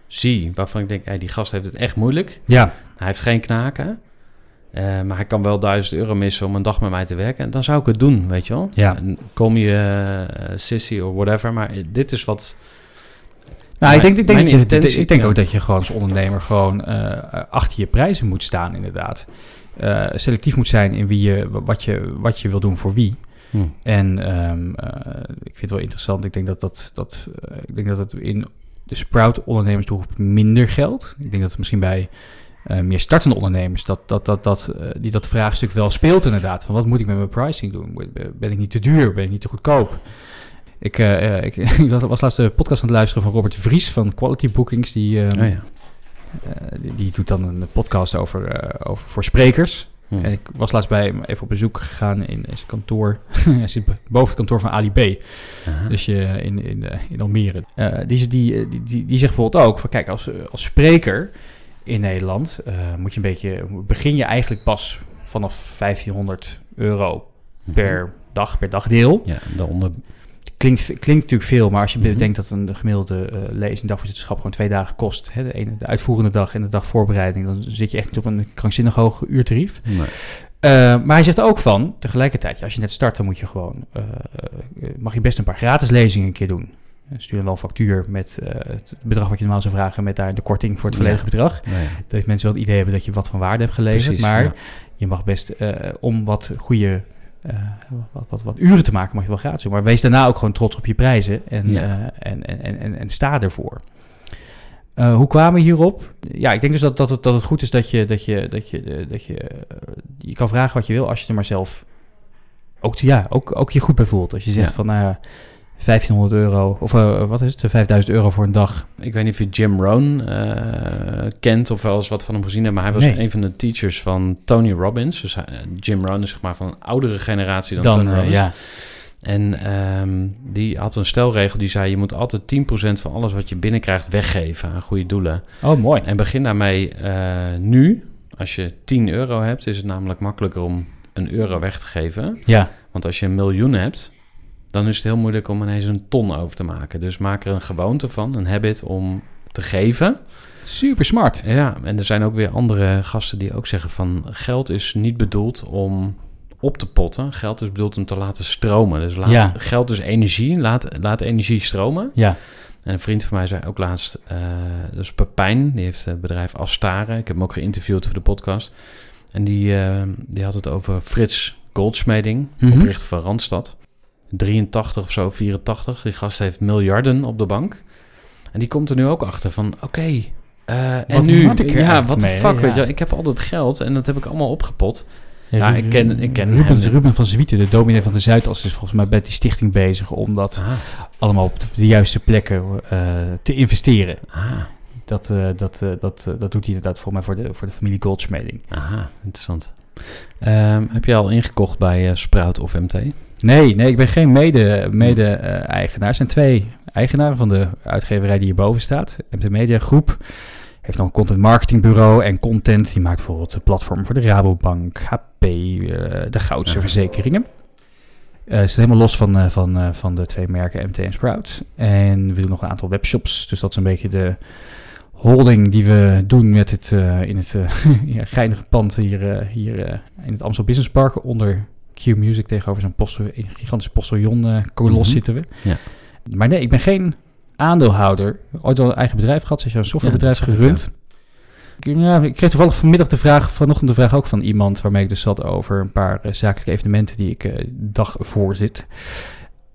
zie... waarvan ik denk, hey, die gast heeft het echt moeilijk... ja, Hij heeft geen knaken. Eh, maar hij kan wel 1000 euro missen om een dag met mij te werken. En dan zou ik het doen, weet je wel. Ja. En Kom je eh, sissy of whatever. Maar dit is wat... Nou, ik denk, ik denk, dat je, ik denk ja. ook dat je gewoon als ondernemer gewoon eh, achter je prijzen moet staan, inderdaad. Selectief moet zijn in wie je, wat, je, wat je wil doen voor wie. Hm. En ehm, eh, ik vind het wel interessant. Ik denk dat dat, dat, ik denk dat het in de Sprout ondernemersdoelgroep minder geldt. Ik denk dat het misschien bij eh, meer startende ondernemers dat, dat, dat, dat, eh, die dat vraagstuk wel speelt inderdaad. Van wat moet ik met mijn pricing doen? Ben ik niet te duur? Ben ik niet te goedkoop? Ik, eh, ik, [LAUGHS] ik was- laatst de podcast aan het luisteren van Robert Vries van Quality Bookings. Die, ehm, Oh ja. die, die doet dan een podcast over, over voor sprekers. Hm. En ik was laatst bij hem even op bezoek gegaan in, in zijn kantoor. [LAUGHS] Hij zit boven het kantoor van Ali B. Dus je in, in, in Almere. Eh, die, die, die, die, die zegt bijvoorbeeld ook van kijk, als, als spreker in Nederland eh, moet je een beetje, begin je eigenlijk pas vanaf 1500 euro per dag, per dagdeel. Ja, daaronder... Klinkt, klinkt natuurlijk veel, maar als je Mhm. bedenkt dat een gemiddelde eh lezing dagvoorzitterschap gewoon twee dagen kost, hè, de, ene, de uitvoerende dag en de dag voorbereiding, dan zit je echt niet op een krankzinnig hoog uurtarief. Nee. Eh, maar hij zegt ook van, tegelijkertijd, als je net start, dan moet je gewoon, mag je best een paar gratis lezingen een keer doen. Stuur dan wel een factuur met eh, het bedrag wat je normaal zou vragen, met daar de korting voor het volledige Ja. bedrag. Ja. Dat mensen wel het idee hebben dat je wat van waarde hebt geleverd. Precies, maar je mag best, eh, om wat goede, eh, wat, wat, wat uren te maken, mag je wel gratis doen. Maar wees daarna ook gewoon trots op je prijzen en, en, en, en, en, sta ervoor. Hoe kwamen we hierop? Ja, ik denk dus dat, dat, het, dat het goed is dat je, dat je, dat je, dat je, je kan vragen wat je wil als je er maar zelf ook, ja, ook, ook je goed bij voelt. Als je zegt Ja. van, nou 1500 euro, of eh, wat is het, 5000 euro voor een dag. Ik weet niet of je Jim Rohn eh, kent of wel eens wat van hem gezien hebt. Maar hij was Nee. een van de teachers van Tony Robbins. Dus hij- Jim Rohn is zeg maar van een oudere generatie dan, Dan, Tony eh, Robbins. ja, En ehm, die had een stelregel die zei... je moet altijd 10% van alles wat je binnenkrijgt weggeven aan goede doelen. oh mooi. En begin daarmee eh, nu. Als je 10 euro hebt, is het namelijk makkelijker om een euro weg te geven. Ja, Want als je een miljoen hebt, dan is het heel moeilijk om ineens een ton over te maken. Dus maak er een gewoonte van, een habit om te geven. super smart. Ja, en er zijn ook weer andere gasten die ook zeggen van... geld is niet bedoeld om op te potten. Geld is bedoeld om te laten stromen. Dus laat, Ja. geld is energie. Laat, laat energie stromen. Ja. En een vriend van mij zei ook laatst, eh dus Pepijn, die heeft het bedrijf Astare. Ik heb hem ook geïnterviewd voor de podcast. En die, eh, die had het over Frits Goldsmeding, Mhm. oprichter van Randstad. 83 of zo, 84. Die gast heeft miljarden op de bank. En die komt er nu ook achter van, oké, eh, en nu, ja, wat de fuck, weet je. Ik heb al dat geld en dat heb ik allemaal opgepot. Ja, ik ken- ik ken Ruben, hem. Ruben van Zwieten, de dominee van de Zuidas, is volgens mij bij die stichting bezig om dat Ah, allemaal op de, de juiste plekken eh, te investeren. ah, Dat, eh, dat, dat, dat doet hij inderdaad voor mij voor de, voor de familie Goldsmeding. aha, interessant. Ehm, heb je al ingekocht bij Sprout of MT? Nee, nee, ik ben geen mede-eigenaar. Mede, er zijn twee eigenaren van de uitgeverij die hierboven staat. MT Media Groep heeft nog een content marketing bureau en content. Die maakt bijvoorbeeld de platform voor de Rabobank, HP, eh, de Goudse Ja. Verzekeringen. Eh ze helemaal los van, eh, van, van de twee merken MT en Sprout. En we doen nog een aantal webshops. Dus dat is een beetje de holding die we doen met het, in het [LAUGHS] ja, geinige pand hier, hier in het Amstel Business Park onder Q Music tegenover zo'n postel, gigantische postillon eh kolos Mhm. zitten we. Ja. Maar nee, ik ben geen aandeelhouder. Ooit wel een eigen bedrijf gehad, zoals je een softwarebedrijf Ja, gerund. Ik, ja, ik kreeg toevallig vanmiddag de vraag, vanochtend de vraag ook van iemand waarmee ik dus zat over een paar eh, zakelijke evenementen die ik eh dag voor zit.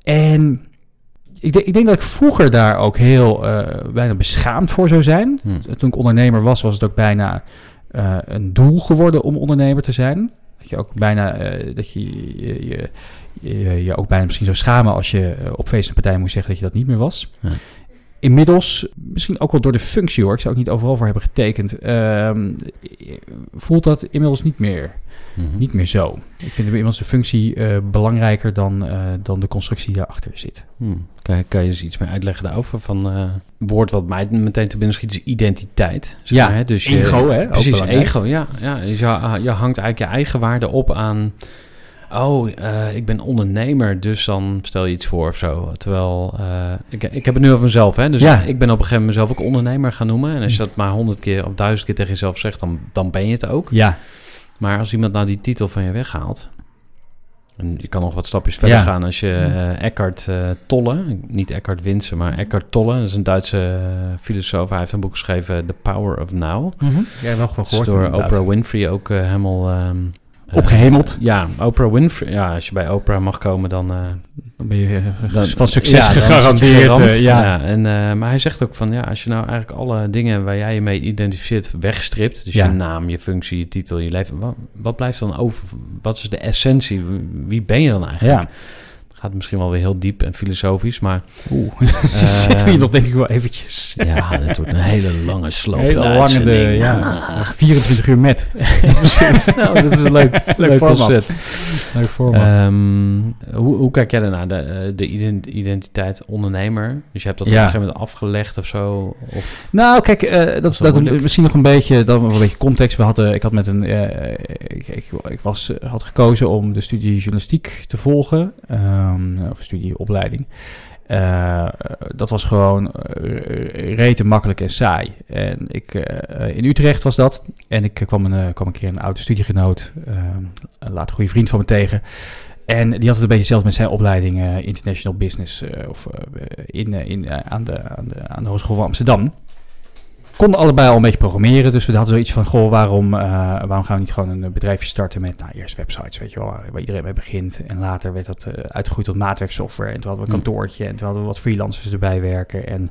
En ik, denk- ik denk dat ik vroeger daar ook heel eh, bijna beschaamd voor zou zijn. Hm. Toen ik ondernemer was, was het ook bijna een doel geworden om ondernemer te zijn. Dat je ook bijna, eh, dat je je, je, je je ook bijna misschien zou schamen als je eh, op feest en partij moest zeggen dat je dat niet meer was. Ja. Inmiddels, misschien ook wel door de functie hoor, ik zou ook niet overal voor hebben getekend, ehm, voelt dat inmiddels niet meer, Mhm. niet meer zo. Ik vind inmiddels de functie eh, belangrijker dan, eh, dan de constructie die daarachter zit. Hmm. Kan, je- kan je eens iets meer uitleggen daarover? Van eh woord wat mij meteen te binnen schiet is identiteit. zeg Ja, maar, hè? dus je- Ego, hè? Ook Precies, ego. Ja, ja. Dus je, je hangt eigenlijk je eigen waarde op aan... Oh, ik ben ondernemer, dus dan stel je iets voor of zo. Terwijl, ik, ik heb het nu over mezelf, hè. Dus Ja. Ik ben op een gegeven moment mezelf ook ondernemer gaan noemen. En als je dat maar honderd keer of duizend keer tegen jezelf zegt, dan, dan ben je het ook. Ja, Maar als iemand nou die titel van je weghaalt... En je kan nog wat stapjes verder Ja. gaan als je eh, Eckhart eh, Tolle, niet Eckhart Winsen, maar Eckhart Tolle, dat is een Duitse eh, filosoof. Hij heeft een boek geschreven, The Power of Now. ja wel van Dat is door Oprah Winfrey ook helemaal... eh, Opgehemeld. ja, Oprah Winfrey. Ja, als je bij Oprah mag komen, dan... Dan ben je eh, dan- van succes ja, gegarandeerd. eh, ja. ja. en, eh, maar hij zegt ook van, ja, als je nou eigenlijk alle dingen waar jij je mee identificeert wegstript, dus Ja. je naam, je functie, je titel, je leven, wat, wat blijft dan over? Wat is de essentie? Wie ben je dan eigenlijk? Gaat misschien wel weer heel diep en filosofisch, maar Oeh, [LAUGHS] zitten we hier nog denk ik wel eventjes. ja, het wordt een hele lange sloop. Hele lange, de, ja, [LAUGHS] 24 uur met. precies. [LAUGHS] nou, dat is een leuk, leuk format. concept. Leuk format. Ehm, hoe, hoe kijk jij daarnaar? De, eh, de ident- identiteit ondernemer? Dus je hebt dat op Ja. een gegeven moment afgelegd of zo? Of, Nou, kijk, eh, dat, dat dat, misschien nog een beetje, dat een beetje context. We hadden, ik had met een, eh, ik, ik, ik was, had gekozen om de studie journalistiek te volgen, ehm, of studieopleiding. Eh, dat was gewoon eh, rete makkelijk en saai. En ik, eh, in Utrecht was dat. En ik kwam een, eh, kwam een keer een oude studiegenoot, ehm, een later goede vriend van me tegen. En die had het een beetje hetzelfde met zijn opleiding eh, International Business eh, of, eh, in, eh, in, eh, aan, de, aan, de, aan de Hogeschool van Amsterdam. Konden allebei al een beetje programmeren, dus we hadden zoiets van, goh, waarom, eh, waarom gaan we niet gewoon een bedrijfje starten met, nou, eerst websites, weet je wel, waar, iedereen mee begint. En later werd dat eh, uitgegroeid tot maatwerksoftware. En toen hadden we een Hmm. kantoortje en toen hadden we wat freelancers erbij werken. En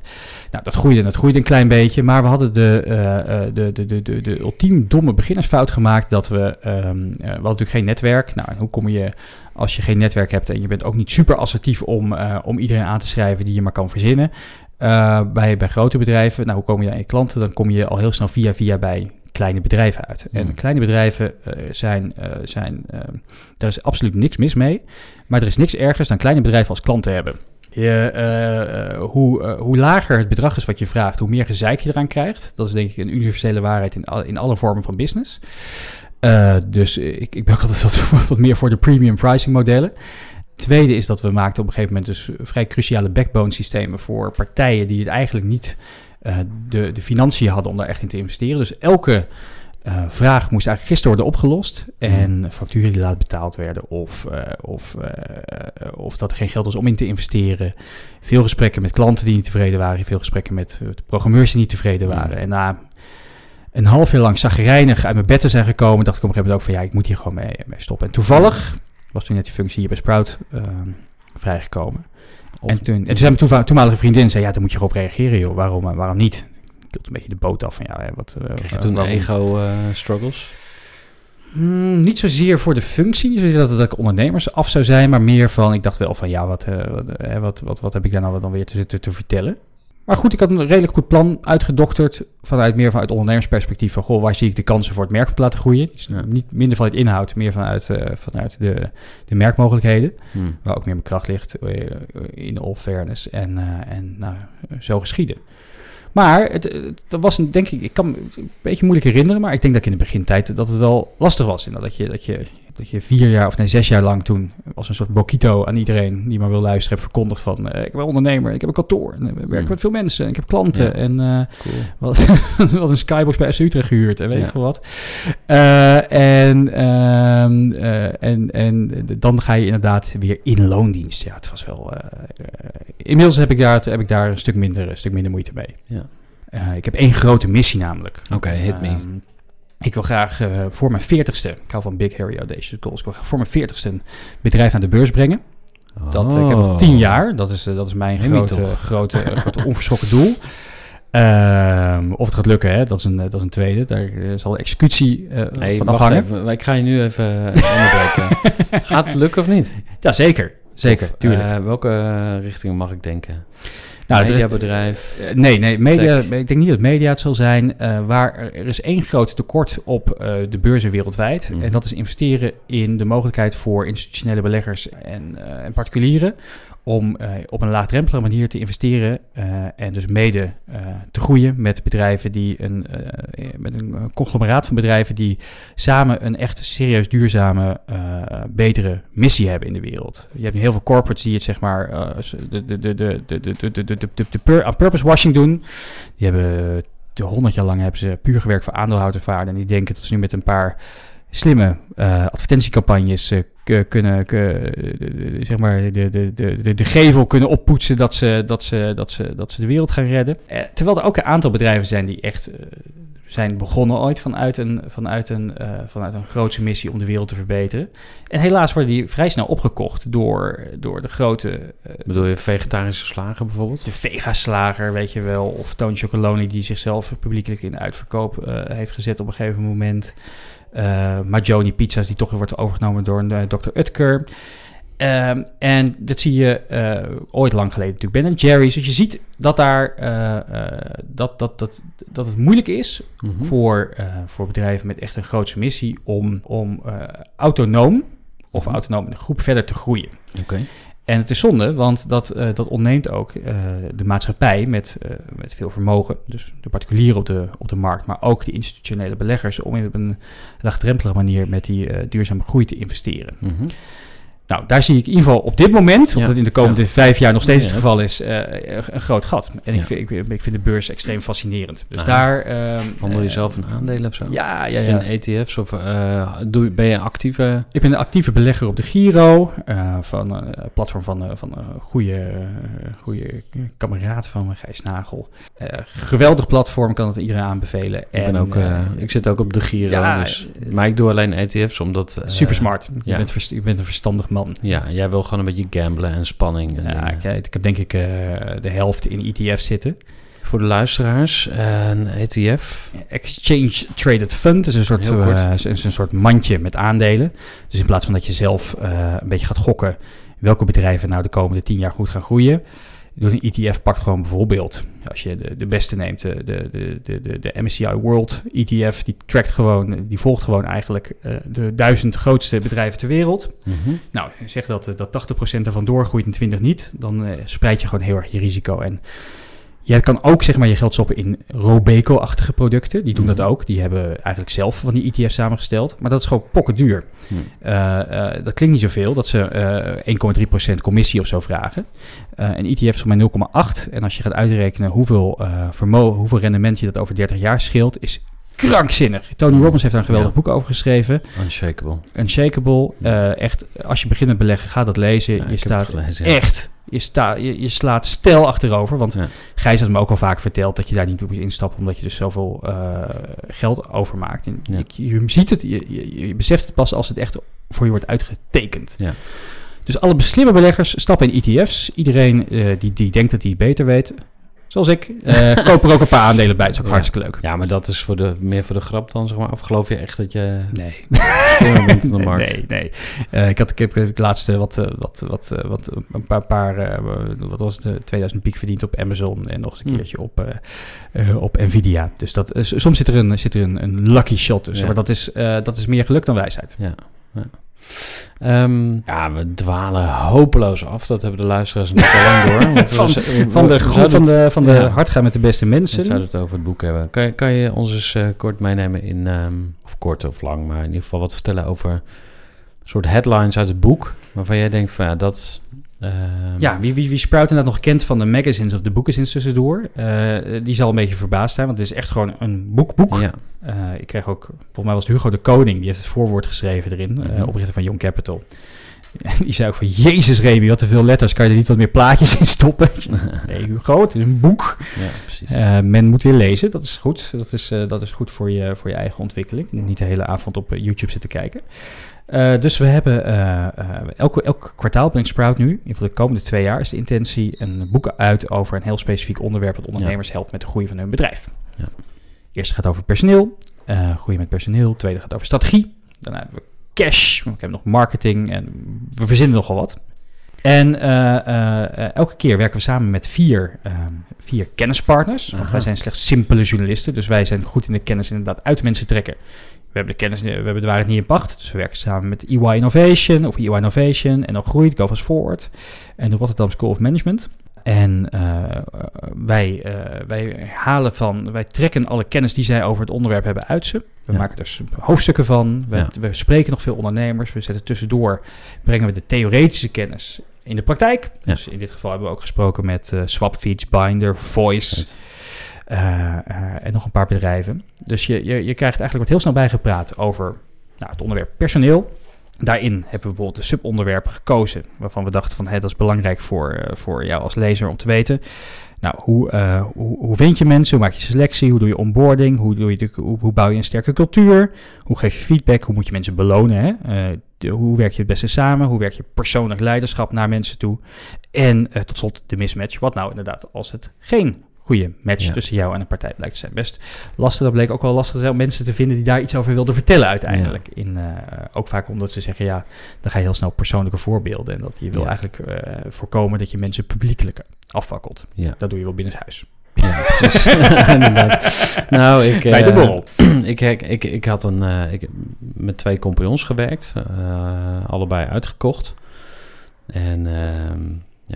nou, dat groeide en dat groeide een klein beetje, maar we hadden de, eh, eh, de, de, de, de, de ultiem domme beginnersfout gemaakt dat we, ehm, eh, we hadden natuurlijk geen netwerk. Nou, en hoe kom je als je geen netwerk hebt en je bent ook niet super assertief om, eh, om iedereen aan te schrijven die je maar kan verzinnen. Eh, bij, bij grote bedrijven, nou hoe kom je aan je klanten? Dan kom je al heel snel via via bij kleine bedrijven uit. En Hmm. kleine bedrijven eh, zijn, eh, zijn daar is absoluut niks mis mee. Maar er is niks ergers dan kleine bedrijven als klanten hebben. Je, hoe, hoe lager het bedrag is wat je vraagt, hoe meer gezeik je eraan krijgt. Dat is denk ik een universele waarheid in, al- in alle vormen van business. Dus ik, ik ben ook altijd wat, [LAUGHS] wat meer voor de premium pricing modellen. Tweede is dat we maakten op een gegeven moment dus vrij cruciale backbone systemen voor partijen die het eigenlijk niet eh, de, de financiën hadden om daar echt in te investeren. Dus elke eh, vraag moest eigenlijk gisteren worden opgelost. En facturen die laat betaald werden. Of, eh, of, of dat er geen geld was om in te investeren. Veel gesprekken met klanten die niet tevreden waren. Veel gesprekken met de programmeurs die niet tevreden waren. En na een half jaar lang zagrijnig uit mijn bed te zijn gekomen... dacht ik op een gegeven moment ook van... ja, ik moet hier gewoon mee, mee stoppen. En toevallig was toen net die functie hier bij Sprout ehm, vrijgekomen. Of- en toen, en toen zei mijn toenmalige vriendin... zei, ja, dan moet je erop reageren, joh. Waarom, eh, waarom niet? Ik hield een beetje de boot af van, ja, wat... eh, je toen waarom- ego-struggles? Hmm, niet zozeer voor de functie, dat, dat ik ondernemers af zou zijn, maar meer van, ik dacht wel van, ja, wat, eh, wat, eh, wat, wat, wat heb ik daar nou dan weer te, te, te vertellen? Maar goed, ik had een redelijk goed plan uitgedokterd vanuit meer vanuit ondernemersperspectief van, goh, waar zie ik de kansen voor het merk te laten groeien? Dus Ja. Niet minder vanuit inhoud, meer vanuit, eh, vanuit de, de merkmogelijkheden, Hmm. waar ook meer mijn kracht ligt eh, in all fairness en, eh, en nou, zo geschieden. Maar het, het- dat was een, denk ik, ik kan me een beetje moeilijk herinneren, maar ik denk dat ik in de begintijd dat het wel lastig was. En dat je, dat je, dat je vier jaar of nee, zes jaar lang toen als een soort bokito aan iedereen die maar wil luisteren heb verkondigd van eh, ik ben ondernemer, ik heb een kantoor, en, eh, we werken Mm. met veel mensen, en ik heb klanten Ja. en Cool. wat, [LAUGHS] wat een skybox bij SU Utrecht gehuurd en weet Ja. ik veel wat. En, ehm, en, en dan ga je inderdaad weer in loondienst. Ja, het was wel... inmiddels heb ik, daar, heb ik daar een stuk minder, een stuk minder moeite mee. Ja. Ik heb één grote missie namelijk. Oké, hit me. Ehm, ik wil graag eh, voor mijn veertigste, ik hou van Big Harry Audacious Goals, ik wil graag voor mijn veertigste een bedrijf aan de beurs brengen. Dat, eh, ik heb nog tien jaar, dat is, eh, dat is mijn grote, grote, grote [LAUGHS] onverschrokken doel. Ehm, of het gaat lukken, hè? Dat, is een, eh, dat is een tweede. Daar eh, zal executie eh Hey, van afhangen. even. Ik ga je nu even onderbreken. [LAUGHS] Gaat het lukken of niet? Ja, zeker. Zeker, Of, tuurlijk. eh, welke eh, richting mag ik denken? Nou, Mediabedrijf. Eh, nee, nee media, Tech. ik denk niet dat media het zal zijn. eh, waar er, is één groot tekort op eh, de beurzen wereldwijd. Mhm. En dat is investeren in de mogelijkheid voor institutionele beleggers en, en particulieren. Om op een laagdrempelige manier te investeren. en dus mede te groeien met bedrijven die een, met een conglomeraat van bedrijven die samen een echt serieus duurzame, betere missie hebben in de wereld. Je hebt heel veel corporates die het zeg maar de, de, de, de, de, de, de, de, de, de, aan purpose washing doen. Die hebben de honderd jaar lang hebben ze puur gewerkt voor aandeelhouderswaarde. En die denken dat ze nu met een paar slimme eh, advertentiecampagnes eh, kunnen, de- zeg maar, de, de, de, de, gevel kunnen oppoetsen dat ze, dat, ze, dat, ze, dat ze de wereld gaan redden. Eh, terwijl er ook een aantal bedrijven zijn die echt eh, zijn begonnen ooit vanuit een, vanuit, een, eh, vanuit een grootse missie om de wereld te verbeteren. En helaas worden die vrij snel opgekocht door, door de grote eh, Bedoel je vegetarische slagen bijvoorbeeld? de Vega-slager, weet je wel. Of Toon Chocoloni, die zichzelf publiekelijk in uitverkoop eh, heeft gezet op een gegeven moment. Eh Majoni Pizza's, die toch weer wordt overgenomen door een, eh, Dr. Utker. Ehm, en dat zie je eh, ooit lang geleden natuurlijk Ben Jerry's. Dus je ziet dat, daar, dat, dat, dat, dat het moeilijk is Mhm. voor, voor bedrijven met echt een grootse missie... om, om autonoom of Mhm. autonoom in een groep verder te groeien. Oké. En het is zonde, want dat, eh, dat ontneemt ook eh, de maatschappij met, eh, met veel vermogen, dus de particulieren op de, op de markt, maar ook de institutionele beleggers, om op een laagdrempelige manier met die duurzame groei te investeren. Mhm. Nou, daar zie ik in ieder geval op dit moment, omdat het in de komende Ja. vijf jaar nog steeds Ja, het geval is, eh, een- groot gat. En ik, vind, ik, ik vind de beurs extreem fascinerend. Dus Ah. daar... ehm, Handel je eh, zelf in aandelen of zo? Ja, ja, ja. In ETF's of eh, doe, ben je actief? eh? Ik ben een actieve belegger op de Giro, van een platform van, van een goede, goede kameraad van me, Gijs Nagel. Geweldig platform, kan het iedereen aanbevelen. ik, ben ook, ik zit ook op de Giro, ja, dus, maar ik doe alleen ETF's omdat... super smart. Je, ja. bent je bent een verstandig man. Ja, jij wil gewoon een beetje gamblen en spanning. En Ja, ik, ik heb denk ik eh, de helft in ETF zitten. Voor de luisteraars, eh, een ETF. Exchange Traded Fund is een soort, eh, is een soort mandje met aandelen. Dus in plaats van dat je zelf een beetje gaat gokken welke bedrijven nou de komende tien jaar goed gaan groeien. Door een ETF pakt gewoon bijvoorbeeld, als je de, de beste neemt, de, de, de, de, de, de MSCI World ETF, die trackt gewoon, die volgt gewoon eigenlijk eh, de duizend grootste bedrijven ter wereld. Mhm. Nou, zeg dat, eh, dat 80% ervan doorgroeit en 20 niet, dan eh, spreid je gewoon heel erg je risico. En je kan ook zeg maar je geld stoppen in Robeco-achtige producten. Die doen dat Mhm. ook. Die hebben eigenlijk zelf van die ETF's samengesteld. Maar dat is gewoon pokken duur. Hm. Eh, eh, dat klinkt niet zoveel, dat ze eh 1,3% commissie of zo vragen. Eh een ETF is voor mij 0,8. En als je gaat uitrekenen hoeveel, eh vermogen, hoeveel rendement je dat over 30 jaar scheelt, is krankzinnig. Tony Robbins heeft daar een geweldig Ja. boek over geschreven. Unshakable. Unshakable. Eh, echt, als je begint met beleggen, ga dat lezen. Ja, je staat gelezen, ja. echt, je, sta, je, je slaat stijl achterover. Want. Gijs had me ook al vaak verteld dat je daar niet op moet instappen, omdat je dus zoveel eh, geld overmaakt. En je, je ziet het, je, je, je beseft het pas als het echt voor je wordt uitgetekend. Ja. Dus alle slimme beleggers stappen in ETF's. Iedereen eh, die, die denkt dat hij beter weet, zoals ik, eh [LAUGHS] koop er ook een paar aandelen bij. Dat is ook Ja. hartstikke leuk. Ja, maar dat is voor de, meer voor de grap dan, zeg maar. Of geloof je echt dat je Nee. [LAUGHS] bent dan de nee, markt? nee, nee. Eh, ik, had, ik heb het laatste wat, eh, wat, wat, wat, een paar, paar wat was het, eh, 2000 piek verdiend op Amazon en nog eens een Hmm. keertje op, op Nvidia. Dus dat, soms zit er een, zit er een, een lucky shot tussen, Ja. maar dat is, dat is meer geluk dan wijsheid. Ja. ja. Ehm, ja, we dwalen hopeloos af. Dat hebben de luisteraars natuurlijk al lang door. [LAUGHS] Want we Van- we- de, we groep van de, van de ja. hard gaan met de beste We mensen. zouden het over het boek hebben. Kan je, kan je ons eens eh, kort meenemen in, ehm, of kort of lang, maar in ieder geval wat vertellen over een soort headlines uit het boek, waarvan jij denkt van ja, dat... ehm, Ja, wie, wie, wie Sprout inderdaad nog kent van de magazines of de boekenzins tussendoor, eh, die zal een beetje verbaasd zijn, want het is echt gewoon een boekboek. Ja, Eh, ik kreeg ook, volgens mij was het Hugo de Koning, die heeft het voorwoord geschreven erin, eh, Mhm. oprichter van Young Capital. [LAUGHS] Die zei ook van, jezus Remy, wat te veel letters, kan je er niet wat meer plaatjes in stoppen? [LAUGHS] nee Hugo, het is een boek. ja precies. Eh, men moet weer lezen, dat is goed. Dat is, eh, dat is goed voor je, voor je eigen ontwikkeling. Niet de hele avond op eh, YouTube zitten kijken. Eh, dus we hebben eh, eh, elke, elk kwartaal brengt Sprout nu, in voor de komende twee jaar is de intentie, een boek uit over een heel specifiek onderwerp dat ondernemers helpt met de groei van hun bedrijf. Ja. Eerste gaat over personeel, groeien met personeel. Tweede gaat over strategie. Daarna hebben we cash, we hebben nog marketing en we verzinnen nogal wat. En elke keer werken we samen met vier, eh, vier kennispartners. Want Aha. wij zijn slechts simpele journalisten. Dus wij zijn goed in de kennis inderdaad uit mensen trekken. We hebben de kennis, we hebben de waarheid niet in pacht. Dus we werken samen met EY Innovation of EY Innovation en ook Groeit, Go Fast Forward en de Rotterdam School of Management. En eh, wij, eh, wij halen van, wij trekken alle kennis die zij over het onderwerp hebben uit ze. We Ja. maken er s- hoofdstukken van. We, Ja. we spreken nog veel ondernemers. We zetten tussendoor, brengen we de theoretische kennis in de praktijk. Ja. Dus in dit geval hebben we ook gesproken met eh Swapfeeds, Binder, Voice Right. Eh, eh, en nog een paar bedrijven. Dus je, je, je krijgt eigenlijk wat heel snel bijgepraat over nou, het onderwerp personeel. Daarin hebben we bijvoorbeeld de subonderwerpen gekozen waarvan we dachten van hé, dat is belangrijk voor, eh, voor jou als lezer om te weten. Nou, hoe, hoe, vind je mensen? Hoe maak je selectie? Hoe doe je onboarding? Hoe, doe je de, hoe, bouw je een sterke cultuur? Hoe geef je feedback? Hoe moet je mensen belonen? Hè? Hoe werk je het beste samen? Hoe werk je persoonlijk leiderschap naar mensen toe? En tot slot de mismatch. Wat nou inderdaad als het geen goede match Ja. tussen jou en een partij blijkt te zijn? Best lastig. Dat bleek ook wel lastig om mensen te vinden die daar iets over wilden vertellen uiteindelijk. In, eh, ook vaak omdat ze zeggen, ja, dan ga je heel snel persoonlijke voorbeelden. En dat je wil Ja. eigenlijk eh, voorkomen dat je mensen publiekelijk afvakkelt. Ja, Dat doe je wel binnenshuis. ja precies. [LAUGHS] [LAUGHS] Inderdaad. Nou, ik... Bij de eh, borrel. [CLEARS THROAT] ik, ik, ik, ik had een, ik met twee compagnons gewerkt, allebei uitgekocht. En ehm,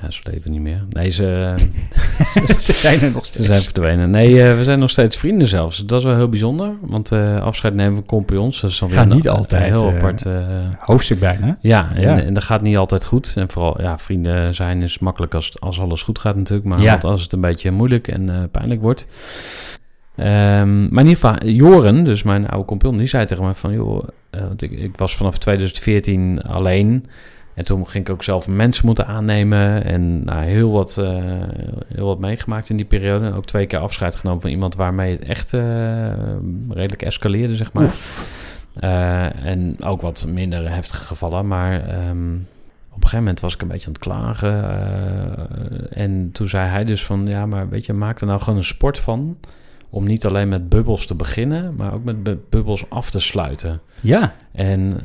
ja, ze leven niet meer. Nee, ze, [LAUGHS] Ze zijn er nog ze steeds. zijn verdwenen. Nee, eh, we zijn nog steeds vrienden zelfs. Dat is wel heel bijzonder, want eh, afscheid nemen van compagnons, dat is dan weer Gaat een- niet een altijd, heel eh, apart... Hoofdstuk bijna. ja, en, Ja. en dat gaat niet altijd goed. En vooral, ja, vrienden zijn is makkelijk als, als alles goed gaat natuurlijk. Maar Ja. als het een beetje moeilijk en pijnlijk wordt. Ehm, maar in ieder geval, Joren, dus mijn oude compagnon, die zei tegen mij van... joh, want ik, ik was vanaf 2014 alleen... En toen ging ik ook zelf mensen moeten aannemen. En nou, heel, wat, eh, heel wat meegemaakt in die periode. Ook twee keer afscheid genomen van iemand waarmee het echt eh, redelijk escaleerde, zeg maar. Eh, en ook wat minder heftige gevallen. Maar ehm, op een gegeven moment was ik een beetje aan het klagen. en toen zei hij dus van... Ja, maar weet je, maak er nou gewoon een sport van... om niet alleen met bubbels te beginnen... maar ook met bu- bubbels af te sluiten. Ja. En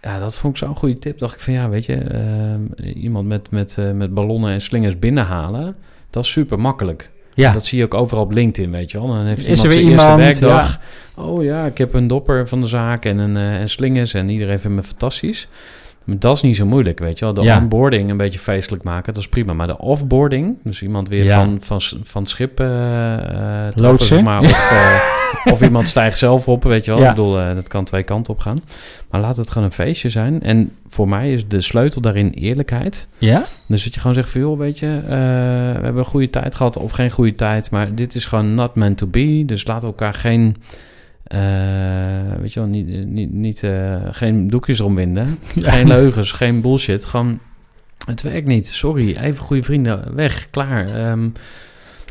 ja, dat vond ik zo'n goede tip. Dacht ik van ja, weet je, ehm, iemand met, met, eh, met ballonnen en slingers binnenhalen, dat is super makkelijk. Ja. Dat zie je ook overal op LinkedIn, weet je wel. Dan heeft iemand zijn eerste werkdag. Oh ja, ik heb een dopper van de zaak en, een, eh, en slingers en iedereen vindt me fantastisch. Maar dat is niet zo moeilijk, weet je wel. De Ja. onboarding een beetje feestelijk maken, dat is prima. Maar de offboarding, dus iemand weer Ja. van, van, van het schip trappen, zeg maar, of, eh, [LAUGHS] of iemand stijgt zelf op, weet je wel. Ja. Ik bedoel, dat kan twee kanten op gaan. Maar laat het gewoon een feestje zijn. En voor mij is de sleutel daarin eerlijkheid. Ja? Dus dat je gewoon zegt van, joh, weet je, we hebben een goede tijd gehad of geen goede tijd. Maar dit is gewoon not meant to be. Dus we elkaar geen eh, weet je wel, niet, niet, niet, eh, geen doekjes omwinden. [LAUGHS] Geen leugens, geen bullshit. Gewoon, het werkt niet. Sorry, even goede vrienden, weg, klaar.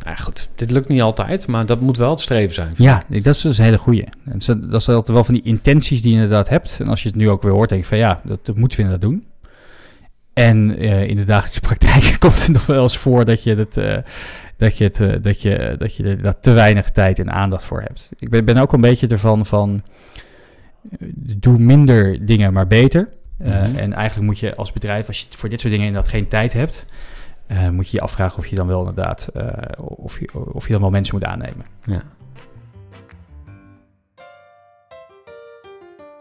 Nou goed, dit lukt niet altijd, maar dat moet wel het streven zijn. Ja, ik- dat is dus een hele goeie. En dat is altijd wel van die intenties die je inderdaad hebt. En als je het nu ook weer hoort, denk je van ja, dat, dat moeten we inderdaad doen. En eh, in de dagelijkse praktijk [LAUGHS] komt het nog wel eens voor dat je het, dat je het, dat je, dat je er daar te weinig tijd en aandacht voor hebt. Ik ben, ben ook een beetje ervan van eh, doe minder dingen, maar beter. Eh, Mhm. En eigenlijk moet je als bedrijf, als je voor dit soort dingen inderdaad geen tijd hebt, eh, moet je je afvragen of je dan wel inderdaad, of, je, of je dan wel mensen moet aannemen. Ja.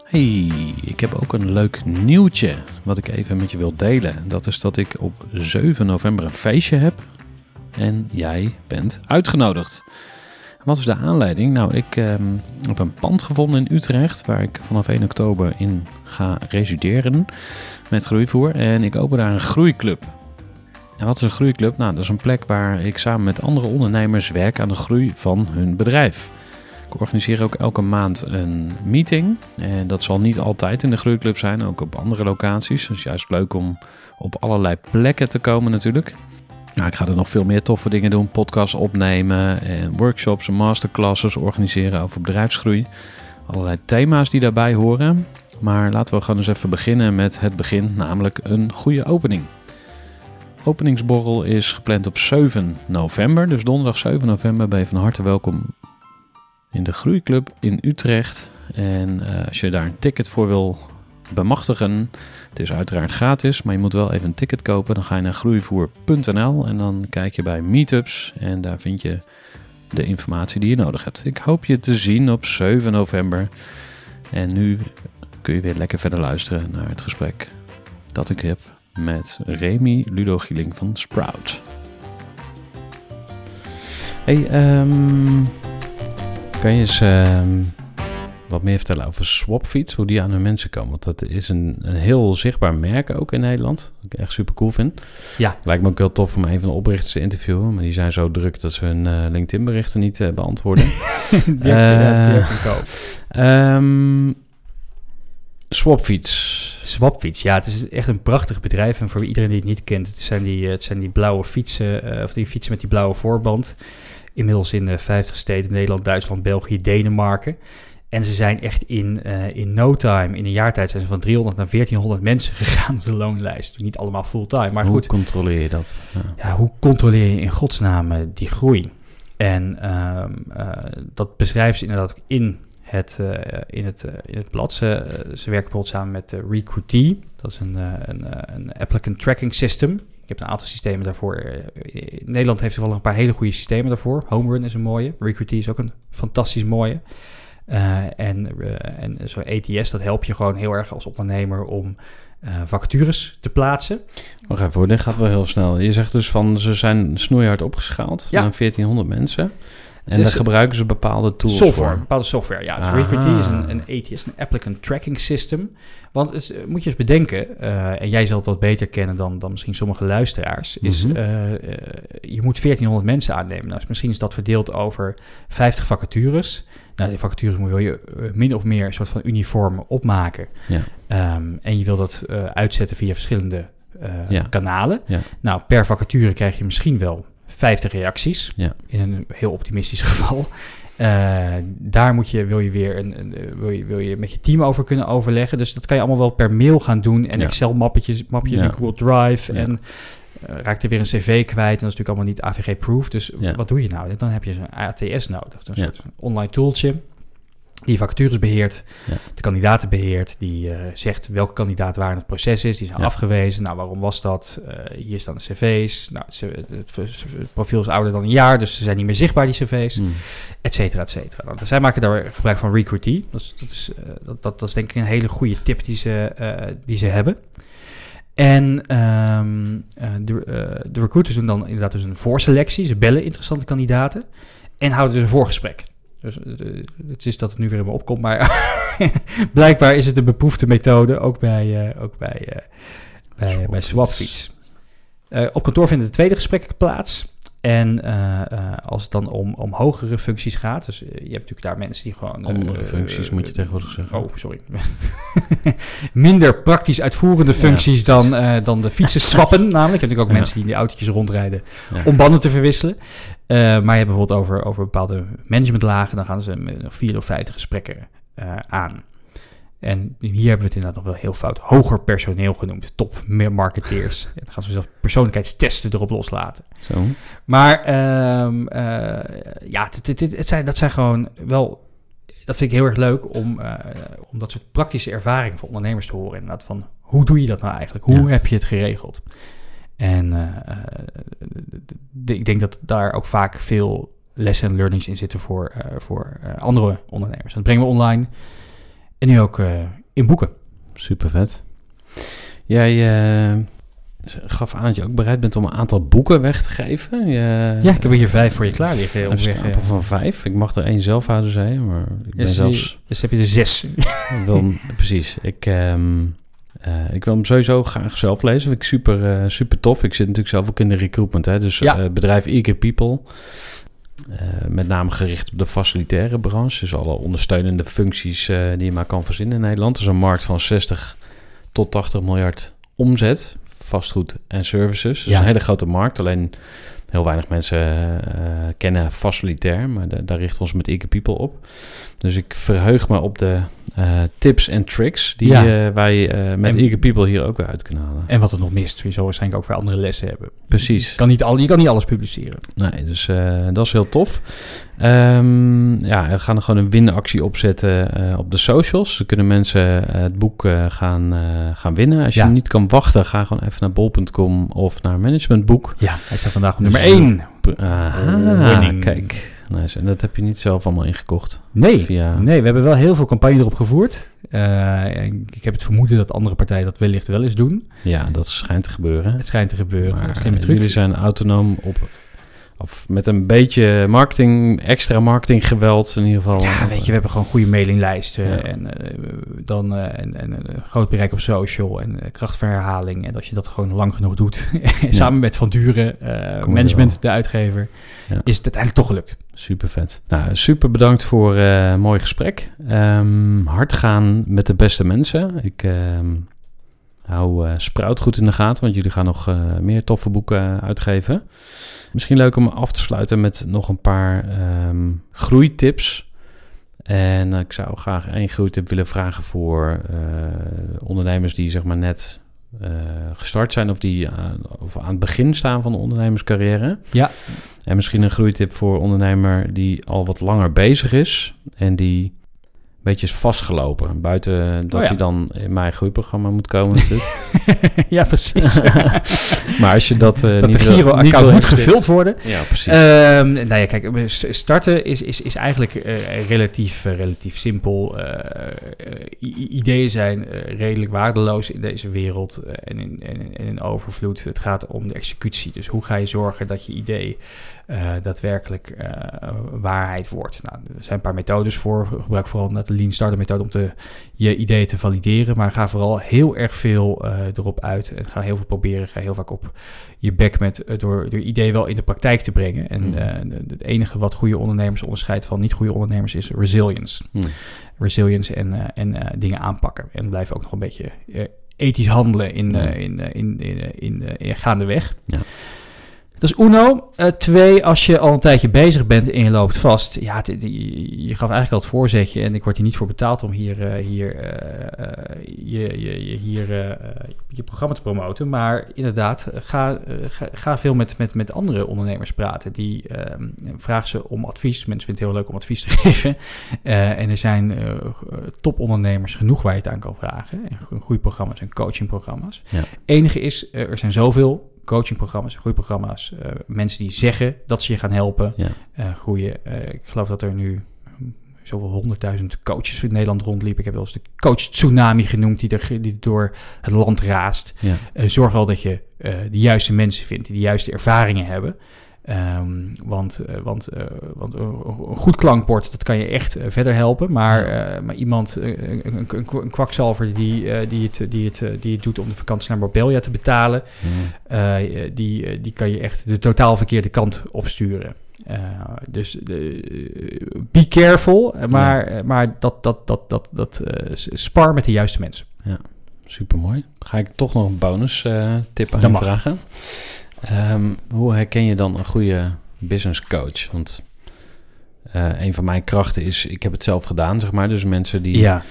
Hey, ik heb ook een leuk nieuwtje wat ik even met je wil delen. Dat is dat ik op 7 november een feestje heb en jij bent uitgenodigd. Wat is de aanleiding? Nou, ik ehm, heb een pand gevonden in Utrecht waar ik vanaf 1 oktober in ga resideren met groeivoer. En ik open daar een groeiclub. En wat is een groeiclub? Nou, dat is een plek waar ik samen met andere ondernemers werk aan de groei van hun bedrijf. Ik organiseer ook elke maand een meeting. En dat zal niet altijd in de groeiclub zijn, ook op andere locaties. Is juist leuk om op allerlei plekken te komen natuurlijk. Ik ga er nog veel meer toffe dingen doen. Podcasts opnemen en workshops en masterclasses organiseren over bedrijfsgroei. Allerlei thema's die daarbij horen. Maar laten we gewoon eens even beginnen met het begin, namelijk een goede opening. Openingsborrel is gepland op 7 november. Dus donderdag 7 november ben je van harte welkom in de Groeiclub in Utrecht. En eh, als je daar een ticket voor wil bemachtigen, het is uiteraard gratis, maar je moet wel even een ticket kopen. Dan ga je naar groeivoer.nl en dan kijk je bij meetups en daar vind je de informatie die je nodig hebt. Ik hoop je te zien op 7 november. En nu kun je weer lekker verder luisteren naar het gesprek dat ik heb met Remy Ludo Gieling van Sprout. Hey, ehm, kan je eens ehm, wat meer vertellen over Swapfiets, hoe die aan hun mensen komen? Want dat is een, een heel zichtbaar merk ook in Nederland, wat ik echt super cool vind. Ja. Lijkt me ook heel tof om een van de oprichters te interviewen, maar die zijn zo druk dat ze hun eh, LinkedIn berichten niet eh, beantwoorden. [LAUGHS] die heb je, die Eh, ook. Ehm Swapfiets. Swapfiets, ja, het is echt een prachtig bedrijf. En voor iedereen die het niet kent, het zijn die, het zijn die blauwe fietsen, of die fietsen met die blauwe voorband. Inmiddels in de 50 steden, Nederland, Duitsland, België, Denemarken. En ze zijn echt in, eh, in no time, in een jaar tijd, zijn ze van 300 naar 1400 mensen [LAUGHS] gegaan op de loonlijst. Dus niet allemaal fulltime, maar hoe goed. controleer je dat? Ja. Ja, hoe controleer je in godsnaam eh, die groei? En ehm, eh, dat beschrijven ze inderdaad ook in het, in het, in het blad. Ze, ze werken bijvoorbeeld samen met Recruitee. Dat is een, een, een applicant tracking system. Je hebt een aantal systemen daarvoor. In Nederland heeft wel een paar hele goede systemen daarvoor. Homerun is een mooie. Recruitee is ook een fantastisch mooie. Eh, en eh, en zo'n ATS, dat helpt je gewoon heel erg als ondernemer om eh, vacatures te plaatsen. Wacht even hoor, dit gaat wel heel snel. Je zegt dus van ze zijn snoeihard opgeschaald Ja. naar 1400 mensen. En Dus- daar gebruiken ze bepaalde tools Software, voor. bepaalde software. Ja, dus is een, een ATS, een Applicant Tracking System. Want het is- moet je eens bedenken, eh, en jij zal het wat beter kennen dan, dan misschien sommige luisteraars, is eh, eh, je moet 1400 mensen aannemen. Nou, dus misschien is dat verdeeld over 50 vacatures. Nou, die vacatures wil je eh, min of meer een soort van uniform opmaken. Ja. Ehm, en je wil dat eh, uitzetten via verschillende eh, Ja. kanalen. Ja. Nou, per vacature krijg je misschien wel 50 reacties. Ja. In een heel optimistisch [LAUGHS] geval. Eh, daar moet je, wil je weer een, een, eh, wil je, wil je met je team over kunnen overleggen. Dus dat kan je allemaal wel per mail gaan doen. En Ja. Excel-mappetjes mapjes Ja. in Google Drive. Ja. En eh, raakt er weer een cv kwijt. En dat is natuurlijk allemaal niet AVG-proof. Dus wat doe je nou? Dan heb je zo'n ATS nodig. Een soort online tooltje die vacatures beheert, Ja. de kandidaten beheert, die eh, zegt welke kandidaat waar in het proces is, die zijn Ja. afgewezen. Nou, waarom was dat? Eh, hier staan de cv's. Nou, het, profiel is ouder dan een jaar, dus ze zijn niet meer zichtbaar, die cv's, Hmm. et cetera, et cetera. Nou, zij maken daar gebruik van Recruitee. Dat is, dat, is, eh, dat, dat, dat is denk ik een hele goede tip die ze, die ze hebben. En ehm, eh, de, de recruiters doen dan inderdaad dus een voorselectie. Ze bellen interessante kandidaten en houden dus een voorgesprek. Dus eh, het is dat het nu weer in me opkomt, maar [LAUGHS] blijkbaar is het een beproefde methode, ook bij, eh, ook bij, eh, bij, bij Swapfiets. Op kantoor vinden de tweede gesprekken plaats. En uh, uh, als het dan om, om hogere functies gaat, dus uh, je hebt natuurlijk daar mensen die gewoon... Andere functies moet je tegenwoordig zeggen. Oh, sorry. [LAUGHS] Minder praktisch uitvoerende functies ja, dan, dan de fietsen [LAUGHS] swappen. namelijk, je hebt natuurlijk ook ja. mensen die in die autootjes rondrijden ja. om banden te verwisselen. maar je hebt bijvoorbeeld over, over bepaalde managementlagen, dan gaan ze met vier of vijf gesprekken aan. En hier hebben we het inderdaad nog wel heel fout. Hoger personeel genoemd. Top meer marketeers. [LAUGHS] en dan gaan ze zelfs persoonlijkheidstesten erop loslaten. Zo. Maar um, uh, ja, het, zijn, dat zijn gewoon wel... Dat vind ik heel erg leuk om, uh, om dat soort praktische ervaringen voor ondernemers te horen. Inderdaad van, hoe doe je dat nou eigenlijk? Hoe ja. heb je het geregeld? En uh, de, ik denk dat daar ook vaak veel lessen en learnings in zitten voor, voor andere ondernemers. Dat brengen we online... En nu ook uh, in boeken. Super vet. Jij uh, gaf aan dat je ook bereid bent om een aantal boeken weg te geven. Je, ja, ik heb hier vijf voor je klaar liggen. Een stapel van vijf. Ik mag er één zelf houden, zei je. Maar ik ben dus, zelfs... dus heb je er zes. wil, [LAUGHS] precies. Ik, um, uh, ik wil hem sowieso graag zelf lezen. Vind ik super, uh, super tof. Ik zit natuurlijk zelf ook in de recruitment. Hè? Dus ja. uh, bedrijf Eager People. Uh, met name gericht op de facilitaire branche. Dus alle ondersteunende functies uh, die je maar kan verzinnen in Nederland. Dat is een markt van 60 tot 80 miljard omzet. Vastgoed en services. Dus ja. een hele grote markt. Alleen heel weinig mensen uh, kennen facilitair. Maar daar richten we ons met Ike People op. Dus ik verheug me op de uh, tips en tricks die ja. uh, wij met en, Eager People hier ook weer uit kunnen halen. En wat er nog mist, je zou waarschijnlijk ook weer andere lessen hebben. Precies. Je kan niet, al, je kan niet alles publiceren. Nee, dus dat is heel tof. Um, ja, we gaan er gewoon een winactie opzetten op de socials. Dan kunnen mensen het boek gaan, gaan winnen. Als je ja. niet kan wachten, ga gewoon even naar bol.com of naar Managementboek. Ja, hij staat vandaag op nummer 1. Aha, kijk. Nice. En dat heb je niet zelf allemaal ingekocht? Nee, Via... nee we hebben wel heel veel campagne erop gevoerd. Uh, ik heb het vermoeden dat andere partijen dat wellicht wel eens doen. Ja, dat schijnt te gebeuren. Het schijnt te gebeuren. Maar uh, jullie zijn autonoom op of met een beetje marketing, extra marketing geweld in ieder geval. Ja, weet je, we hebben gewoon goede mailinglijsten. Ja. En uh, dan uh, en, en een groot bereik op social en kracht van herhaling. En als je dat gewoon lang genoeg doet, [LAUGHS] samen ja. met Van Duren, management, de uitgever, ja. is het uiteindelijk toch gelukt. Super vet. Nou, super bedankt voor een mooi gesprek. Um, hard gaan met de beste mensen. Ik um, hou Sprout goed in de gaten, want jullie gaan nog meer toffe boeken uitgeven. Misschien leuk om af te sluiten met nog een paar um, groeitips. En ik zou graag één groeitip willen vragen voor ondernemers die zeg maar net uh, gestart zijn of die of aan het begin staan van de ondernemerscarrière. Ja. En misschien een groeitip voor ondernemer die al wat langer bezig is en die beetje is vastgelopen. Buiten dat oh ja. hij dan in mijn groeiprogramma moet komen natuurlijk. [LAUGHS] ja, precies. [LAUGHS] maar als je dat uh, dat niet de Giro-account moet gevuld worden. Ja, precies. Um, nou ja, kijk, starten is, is, is eigenlijk uh, relatief, uh, relatief simpel. ideeën zijn redelijk waardeloos in deze wereld en, in, en, en in overvloed. Het gaat om de executie. Dus hoe ga je zorgen dat je idee uh, daadwerkelijk uh, waarheid wordt. Nou, er zijn een paar methodes voor. Gebruik vooral de Lean Starter methode om te, je ideeën te valideren. Maar ga vooral heel erg veel uh, erop uit. En ga heel veel proberen. Ga heel vaak op je bek met, door, door ideeën wel in de praktijk te brengen. En mm. het enige wat goede ondernemers onderscheidt van niet goede ondernemers is resilience. Mm. Resilience en, en dingen aanpakken. En blijf ook nog een beetje ethisch handelen in, mm. in, in, in, in, in, gaandeweg. Ja. Dat is uno. Uh, twee, als je al een tijdje bezig bent en je loopt vast. Ja, je gaf eigenlijk al het voorzetje en ik word hier niet voor betaald om hier, uh, hier, uh, je, je, hier je programma te promoten. Maar inderdaad, ga, ga, ga, veel met, met, met andere ondernemers praten. Die ehm, vragen ze om advies. Mensen vinden het heel leuk om advies te [LAUGHS] geven. en er zijn topondernemers genoeg waar je het aan kan vragen. En groeiprogramma's en coachingprogramma's. Ja. Enige is, er zijn zoveel coachingprogramma's, groeiprogramma's. Uh, mensen die zeggen dat ze je gaan helpen ja. uh, groeien. Uh, ik geloof dat er nu zoveel honderdduizend coaches in Nederland rondliepen. Ik heb wel eens de coach tsunami genoemd die, er, die door het land raast. Ja. zorg wel dat je de juiste mensen vindt, die de juiste ervaringen hebben. Ehm, want uh, want, uh, want een goed klankbord, dat kan je echt verder helpen. Maar, maar iemand, een, een, een, kwakzalver die, die, het, die, het, die het doet om de vakantie naar Marbella te betalen, mm. die, die kan je echt de totaal verkeerde kant opsturen. dus be careful, maar, ja. maar dat, dat, dat, dat, dat spar met de juiste mensen. Ja, supermooi. Ga ik toch nog een bonus tip aan vragen? Um, hoe herken je dan een goede business coach? Want uh, een van mijn krachten is, ik heb het zelf gedaan, zeg maar. Dus mensen die ja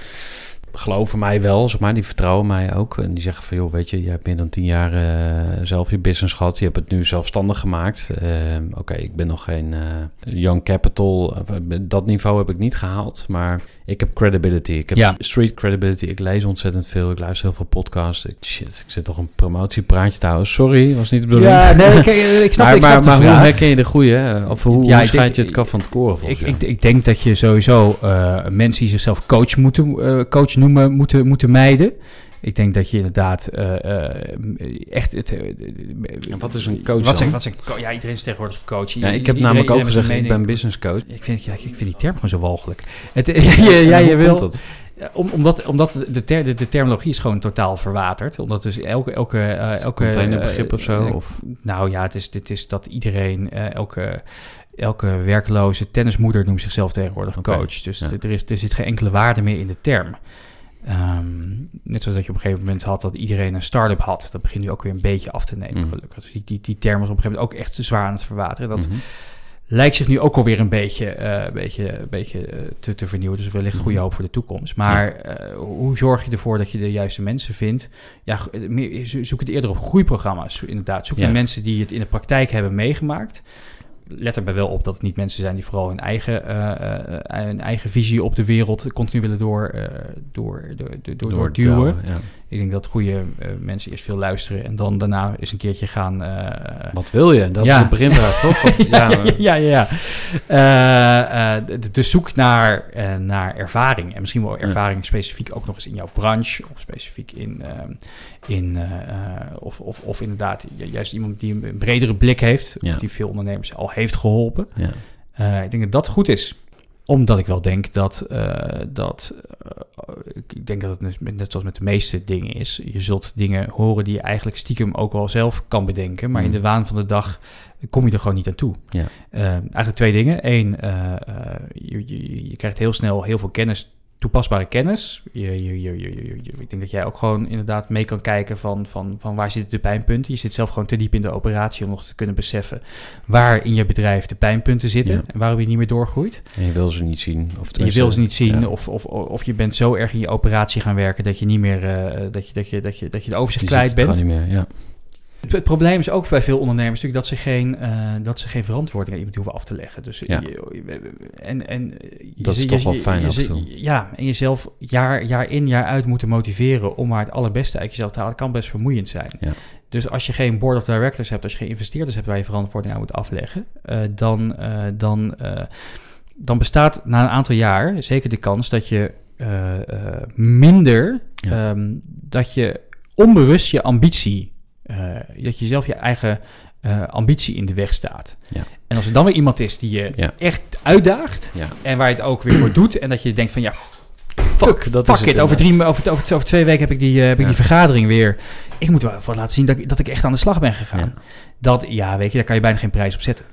geloven mij wel, zeg maar. Die vertrouwen mij ook. En die zeggen van, joh, weet je, je hebt meer dan tien jaar uh, zelf je business gehad. Je hebt het nu zelfstandig gemaakt. Uh, Oké, okay, ik ben nog geen uh, young capital. Dat niveau heb ik niet gehaald. Maar ik heb credibility. Ik heb ja. street credibility. Ik lees ontzettend veel. Ik luister heel veel podcasts. Ik, shit, ik zit toch een promotiepraatje te houden. Sorry, was niet de bedoeling. Ja, nee, ik, ik snap, [LAUGHS] maar, ik snap maar, maar hoe herken je de goede? Of hoe, ja, hoe schijnt je het kaf van het koren? Ik, ik, ik, denk dat je sowieso mensen die zichzelf coach moeten coach noemen moeten, moeten mijden. Ik denk dat je inderdaad uh, uh, echt het. Uh, wat is een coach? Wat zijn, wat zijn, ja, iedereen is tegenwoordig coach. Ja, ik heb namelijk ook gezegd, ik ben business coach. Ik vind, ja, ik vind die term gewoon zo walgelijk. Het, [LAUGHS] ja, je wil. Het? Om, omdat omdat de, ter, de, de, terminologie is gewoon totaal verwaterd. Omdat dus elke... elke, elke begrip of zo? Of? Nou ja, het is, dit is dat iedereen, elke elke werkloze tennismoeder noemt zichzelf tegenwoordig okay. coach. Dus ja. er, is, er zit geen enkele waarde meer in de term. Um, net zoals dat je op een gegeven moment had dat iedereen een start-up had. Dat begint nu ook weer een beetje af te nemen, mm. gelukkig. Dus die, die, die term was op een gegeven moment ook echt zwaar aan het verwateren. Dat mm-hmm. lijkt zich nu ook alweer een beetje, uh, beetje, beetje uh, te, te vernieuwen. Dus wellicht goede mm-hmm. hoop voor de toekomst. Maar uh, hoe zorg je ervoor dat je de juiste mensen vindt? Ja, zoek het eerder op groeiprogramma's, inderdaad. Zoek ja. naar mensen die het in de praktijk hebben meegemaakt let erbij wel op dat het niet mensen zijn die vooral hun eigen, uh, hun eigen visie op de wereld continu willen door, uh, door, door, door. Ja. Ik denk dat goede uh, mensen eerst veel luisteren en dan daarna eens een keertje gaan. Wat wil je? Dat ja. is het beginvraag, toch? Of, ja, ja, ja. ja. dus zoek naar, naar ervaring. En misschien wel ervaring specifiek ook nog eens in jouw branche of specifiek in. in of, of, of inderdaad, juist iemand die een bredere blik heeft, of die veel ondernemers al heeft geholpen. Ja. ik denk dat dat goed is omdat ik wel denk dat, uh, dat uh, ik denk dat het net zoals met de meeste dingen is. Je zult dingen horen die je eigenlijk stiekem ook wel zelf kan bedenken. Maar in de mm. waan van de dag kom je er gewoon niet aan toe. Ja. Uh, eigenlijk twee dingen. Eén, je, je, je, krijgt heel snel heel veel kennis toepasbare kennis. Je, je, je, je, ik denk dat jij ook gewoon inderdaad mee kan kijken van, van, van waar zitten de pijnpunten. Je zit zelf gewoon te diep in de operatie om nog te kunnen beseffen waar in je bedrijf de pijnpunten zitten en waarom je niet meer doorgroeit. En je wil ze niet zien. Of je wil ze niet zien of, of, of je bent zo erg in je operatie gaan werken dat je niet meer uh, dat, je, dat, je, dat, je, dat je de overzicht kwijt bent. Niet meer, ja. Het, probleem is ook bij veel ondernemers natuurlijk dat ze geen, uh, dat ze geen verantwoording aan iemand hoeven af te leggen. Dus ja. je, en, en dat is toch wel fijn je, Ja, en jezelf jaar, jaar in, jaar uit moeten motiveren om maar het allerbeste uit jezelf te halen, kan best vermoeiend zijn. Ja. Dus als je geen board of directors hebt, als je geen investeerders hebt waar je verantwoording aan moet afleggen, uh, dan, uh, dan, dan bestaat na een aantal jaar zeker de kans dat je minder, ja. um, dat je onbewust je ambitie uh, dat je zelf je eigen uh, ambitie in de weg staat. Ja. En als er dan weer iemand is die je ja. echt uitdaagt ja. en waar je het ook weer voor doet en dat je denkt van ja, fuck, dat fuck is it, over, drie, over, over, over, twee weken heb ik die, uh, heb ik die vergadering weer. Ik moet wel laten zien dat, dat ik echt aan de slag ben gegaan. Dat, ja, weet je, daar kan je bijna geen prijs op zetten.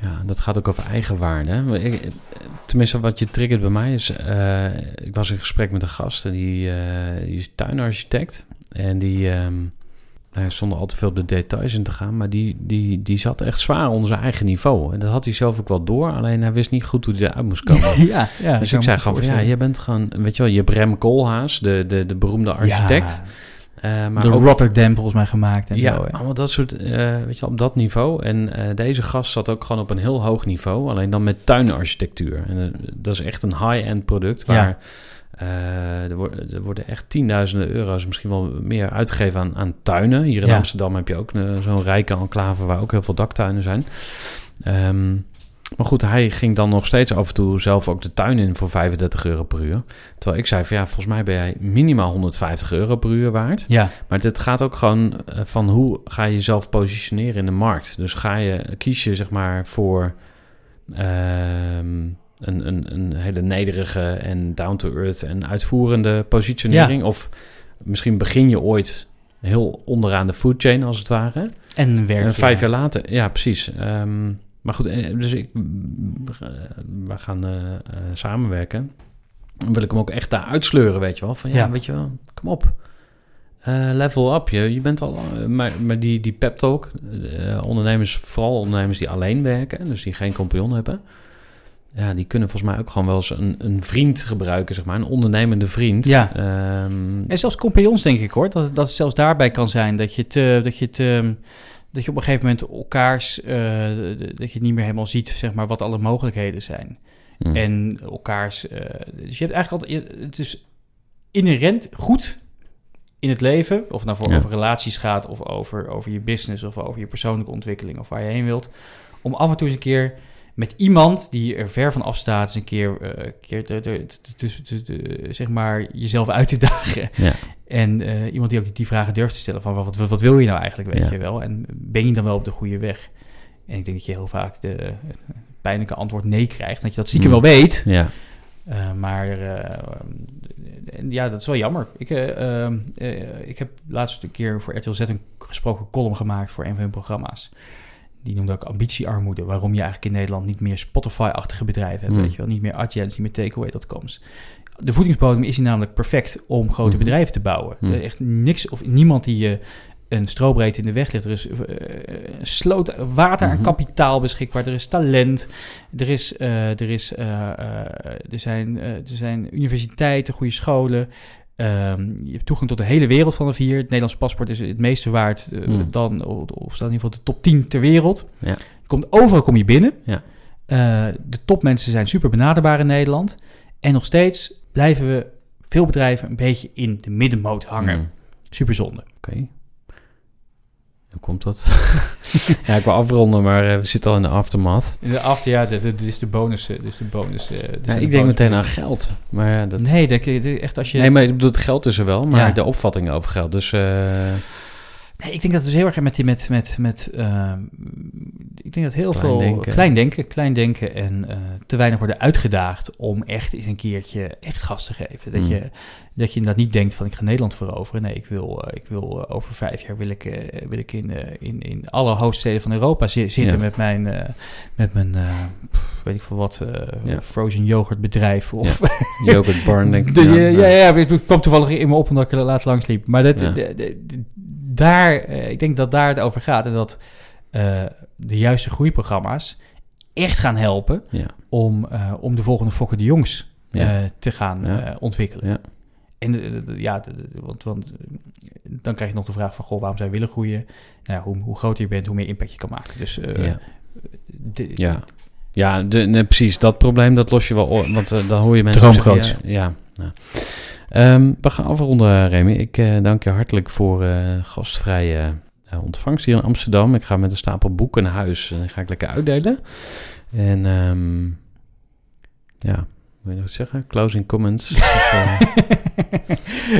Ja, dat gaat ook over eigenwaarde. Ik, tenminste, wat je triggert bij mij is... Uh, ik was in gesprek met een gast en die, die is tuinarchitect. En die... Um, hij zonder al te veel op de details in te gaan, maar die, die, die zat echt zwaar onder zijn eigen niveau. En dat had hij zelf ook wel door, alleen hij wist niet goed hoe hij eruit moest komen. [LAUGHS] ja, ja, dus ik zei gewoon van, ja, jij bent gewoon, weet je wel, je hebt Rem Koolhaas, de, de, de beroemde architect. Ja. Uh, maar de Rotterdam volgens mij gemaakt en ja, zo. Ja, allemaal dat soort, uh, weet je op dat niveau. En uh, deze gast zat ook gewoon op een heel hoog niveau, alleen dan met tuinarchitectuur. En dat is echt een high-end product waar... Ja uh, er, worden, er, worden echt tienduizenden euro's, misschien wel meer uitgegeven aan, aan tuinen. Hier in Amsterdam heb je ook zo'n rijke enclave waar ook heel veel daktuinen zijn. Um, Maar goed, hij ging dan nog steeds af en toe zelf ook de tuin in voor 35 euro per uur. Terwijl ik zei van ja, volgens mij ben jij minimaal 150 euro per uur waard. Ja, Maar dit gaat ook gewoon eh, van hoe ga je jezelf positioneren in de markt. Dus ga je, kies je zeg maar voor ehm, een, een, een hele nederige en down-to-earth en uitvoerende positionering. Of misschien begin je ooit heel onderaan de food chain als het ware. en werk En vijf jaar later, ja, precies. Ehm, maar goed, eh, dus ik, eh, we gaan eh, samenwerken. Dan wil ik hem ook echt daar uitsleuren, weet je wel. Van ja, Ja. weet je wel, kom op. Level up, je, je bent al... maar, maar die, die pep talk, ondernemers, vooral ondernemers die alleen werken... dus die geen compagnon hebben... ja, die kunnen volgens mij ook gewoon wel eens een, een vriend gebruiken, zeg maar. Een ondernemende vriend. Ja. Ehm, En zelfs compagnons, denk ik hoor. Dat, dat het zelfs daarbij kan zijn dat je het. dat je het dat je op een gegeven moment elkaars. eh, dat je niet meer helemaal ziet, zeg maar, wat alle mogelijkheden zijn. mm. En elkaars. eh, dus je hebt eigenlijk altijd. Het is inherent goed in het leven. Of het nou voor Ja. over relaties gaat, of over, over je business, of over je persoonlijke ontwikkeling, of waar je heen wilt. Om af en toe eens een keer met iemand die er ver van afstaat, eens een keer, een keer zeg maar, jezelf uit te [LAUGHS] dagen. Ja. En eh, iemand die ook die vragen durft te stellen van wat, wat, wat wil je nou eigenlijk, weet Ja. je wel? En ben je dan wel op de goede weg? En ik denk dat je heel vaak de het pijnlijke antwoord nee krijgt. Dat je dat stiekem Mm. wel weet. ja. Eh, maar ja, dat is wel jammer. Ik, eh, ehm, eh, ik heb laatst een keer voor RTL Z een gesproken column gemaakt voor een van hun programma's. Die noemde ook ambitiearmoede. Waarom je eigenlijk in Nederland niet meer Spotify-achtige bedrijven hebt. Hmm. Weet je wel? Niet meer Adjens, niet meer takeaway.coms. De voedingsbodem is hier namelijk perfect om grote Mhm. bedrijven te bouwen. Hmm. Er is echt niks of niemand die je een strobreedte in de weg ligt. Er is eh, een sloot water en Mhm. kapitaal beschikbaar. Er is talent. Er, is, eh, er, is, eh, eh, er, zijn, eh, er zijn universiteiten, goede scholen. Ehm, je hebt toegang tot de hele wereld vanaf hier. Het Nederlands paspoort is het meeste waard eh, Hmm. dan, of, of staat in ieder geval de top 10 ter wereld. Ja. Je komt, overal kom je binnen. Ja. Eh, de topmensen zijn super benaderbaar in Nederland. En nog steeds blijven we veel bedrijven een beetje in de middenmoot hangen. Mm. Super zonde. Oké. Hoe komt dat? [LAUGHS] ja, ik wil afronden, maar eh, we zitten al in de aftermath. In de after, ja, dit is de bonus. is de bonus. eh, Ja, de ik denk bonus- meteen aan geld. Maar ja, dat... Nee, dat, echt als je... Nee, maar ik bedoel, het geld is er wel, maar Ja. de opvatting over geld. Dus Nee, ik denk dat het dus heel erg met die met met met. ehm, ik denk dat heel Klein veel denken. klein denken, klein denken en eh, te weinig worden uitgedaagd om echt eens een keertje echt gas te geven. Dat Mm. je dat je inderdaad niet denkt van ik ga Nederland veroveren. Nee, ik wil eh, ik wil eh, over vijf jaar wil ik wil ik in, in in alle hoofdsteden van Europa zi- zitten Ja. met mijn eh, met mijn weet ik veel wat Ja. frozen yoghurtbedrijf of [LAUGHS] Yogurt Barn, denk ik. [LAUGHS] de, ja, ja, ja, ja, ik kwam toevallig in me op omdat ik er laatst langs liep. Maar dat, Ja. Daar, eh, ik denk dat daar het over gaat. En dat eh, de juiste groeiprogramma's echt gaan helpen Ja. om, eh, om de volgende Fokke de Jongs Ja. te gaan ontwikkelen. Ja. En ja, want, want dan krijg je nog de vraag van, goh, waarom je willen groeien? Nou, hoe, hoe groter je bent, hoe meer impact je kan maken. Dus Ja. de- Ja, ja de, nee, precies. Dat probleem, dat los je wel. Want dan hoor je mensen Droomgroots. Ja, ja, ja. Ehm, we gaan afronden, Remy. Ik eh, dank je hartelijk voor eh, gastvrije eh, ontvangst hier in Amsterdam. Ik ga met een stapel boeken naar huis en die ga ik lekker uitdelen. En ehm, ja, wil je nog wat zeggen? Closing comments? [LAUGHS] Of,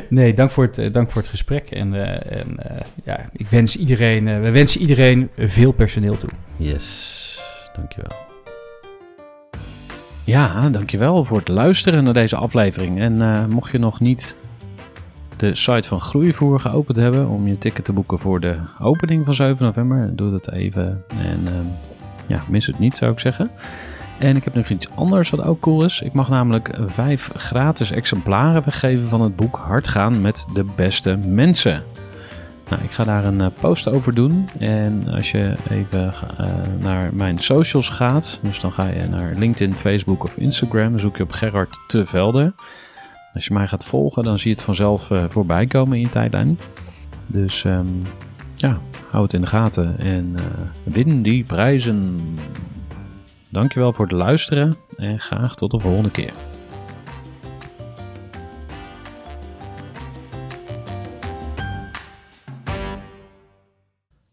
nee, dank voor het, dank voor het gesprek. En, en ja, ik wens iedereen, we wensen iedereen veel personeel toe. Yes, dankjewel. Ja, dankjewel voor het luisteren naar deze aflevering. En eh, mocht je nog niet de site van Groeivoer geopend hebben om je ticket te boeken voor de opening van 7 november, doe dat even. En ehm, ja, mis het niet zou ik zeggen. En ik heb nog iets anders wat ook cool is. Ik mag namelijk vijf gratis exemplaren weggeven van het boek Hard gaan met de beste mensen. Nou, ik ga daar een eh, post over doen. En als je even eh, naar mijn socials gaat, dus dan ga je naar LinkedIn, Facebook of Instagram, zoek je op Gerard Te Velde. Als je mij gaat volgen, dan zie je het vanzelf eh, voorbij komen in je tijdlijn. Dus ehm, ja, hou het in de gaten en win die prijzen. Dankjewel voor het luisteren en graag tot de volgende keer.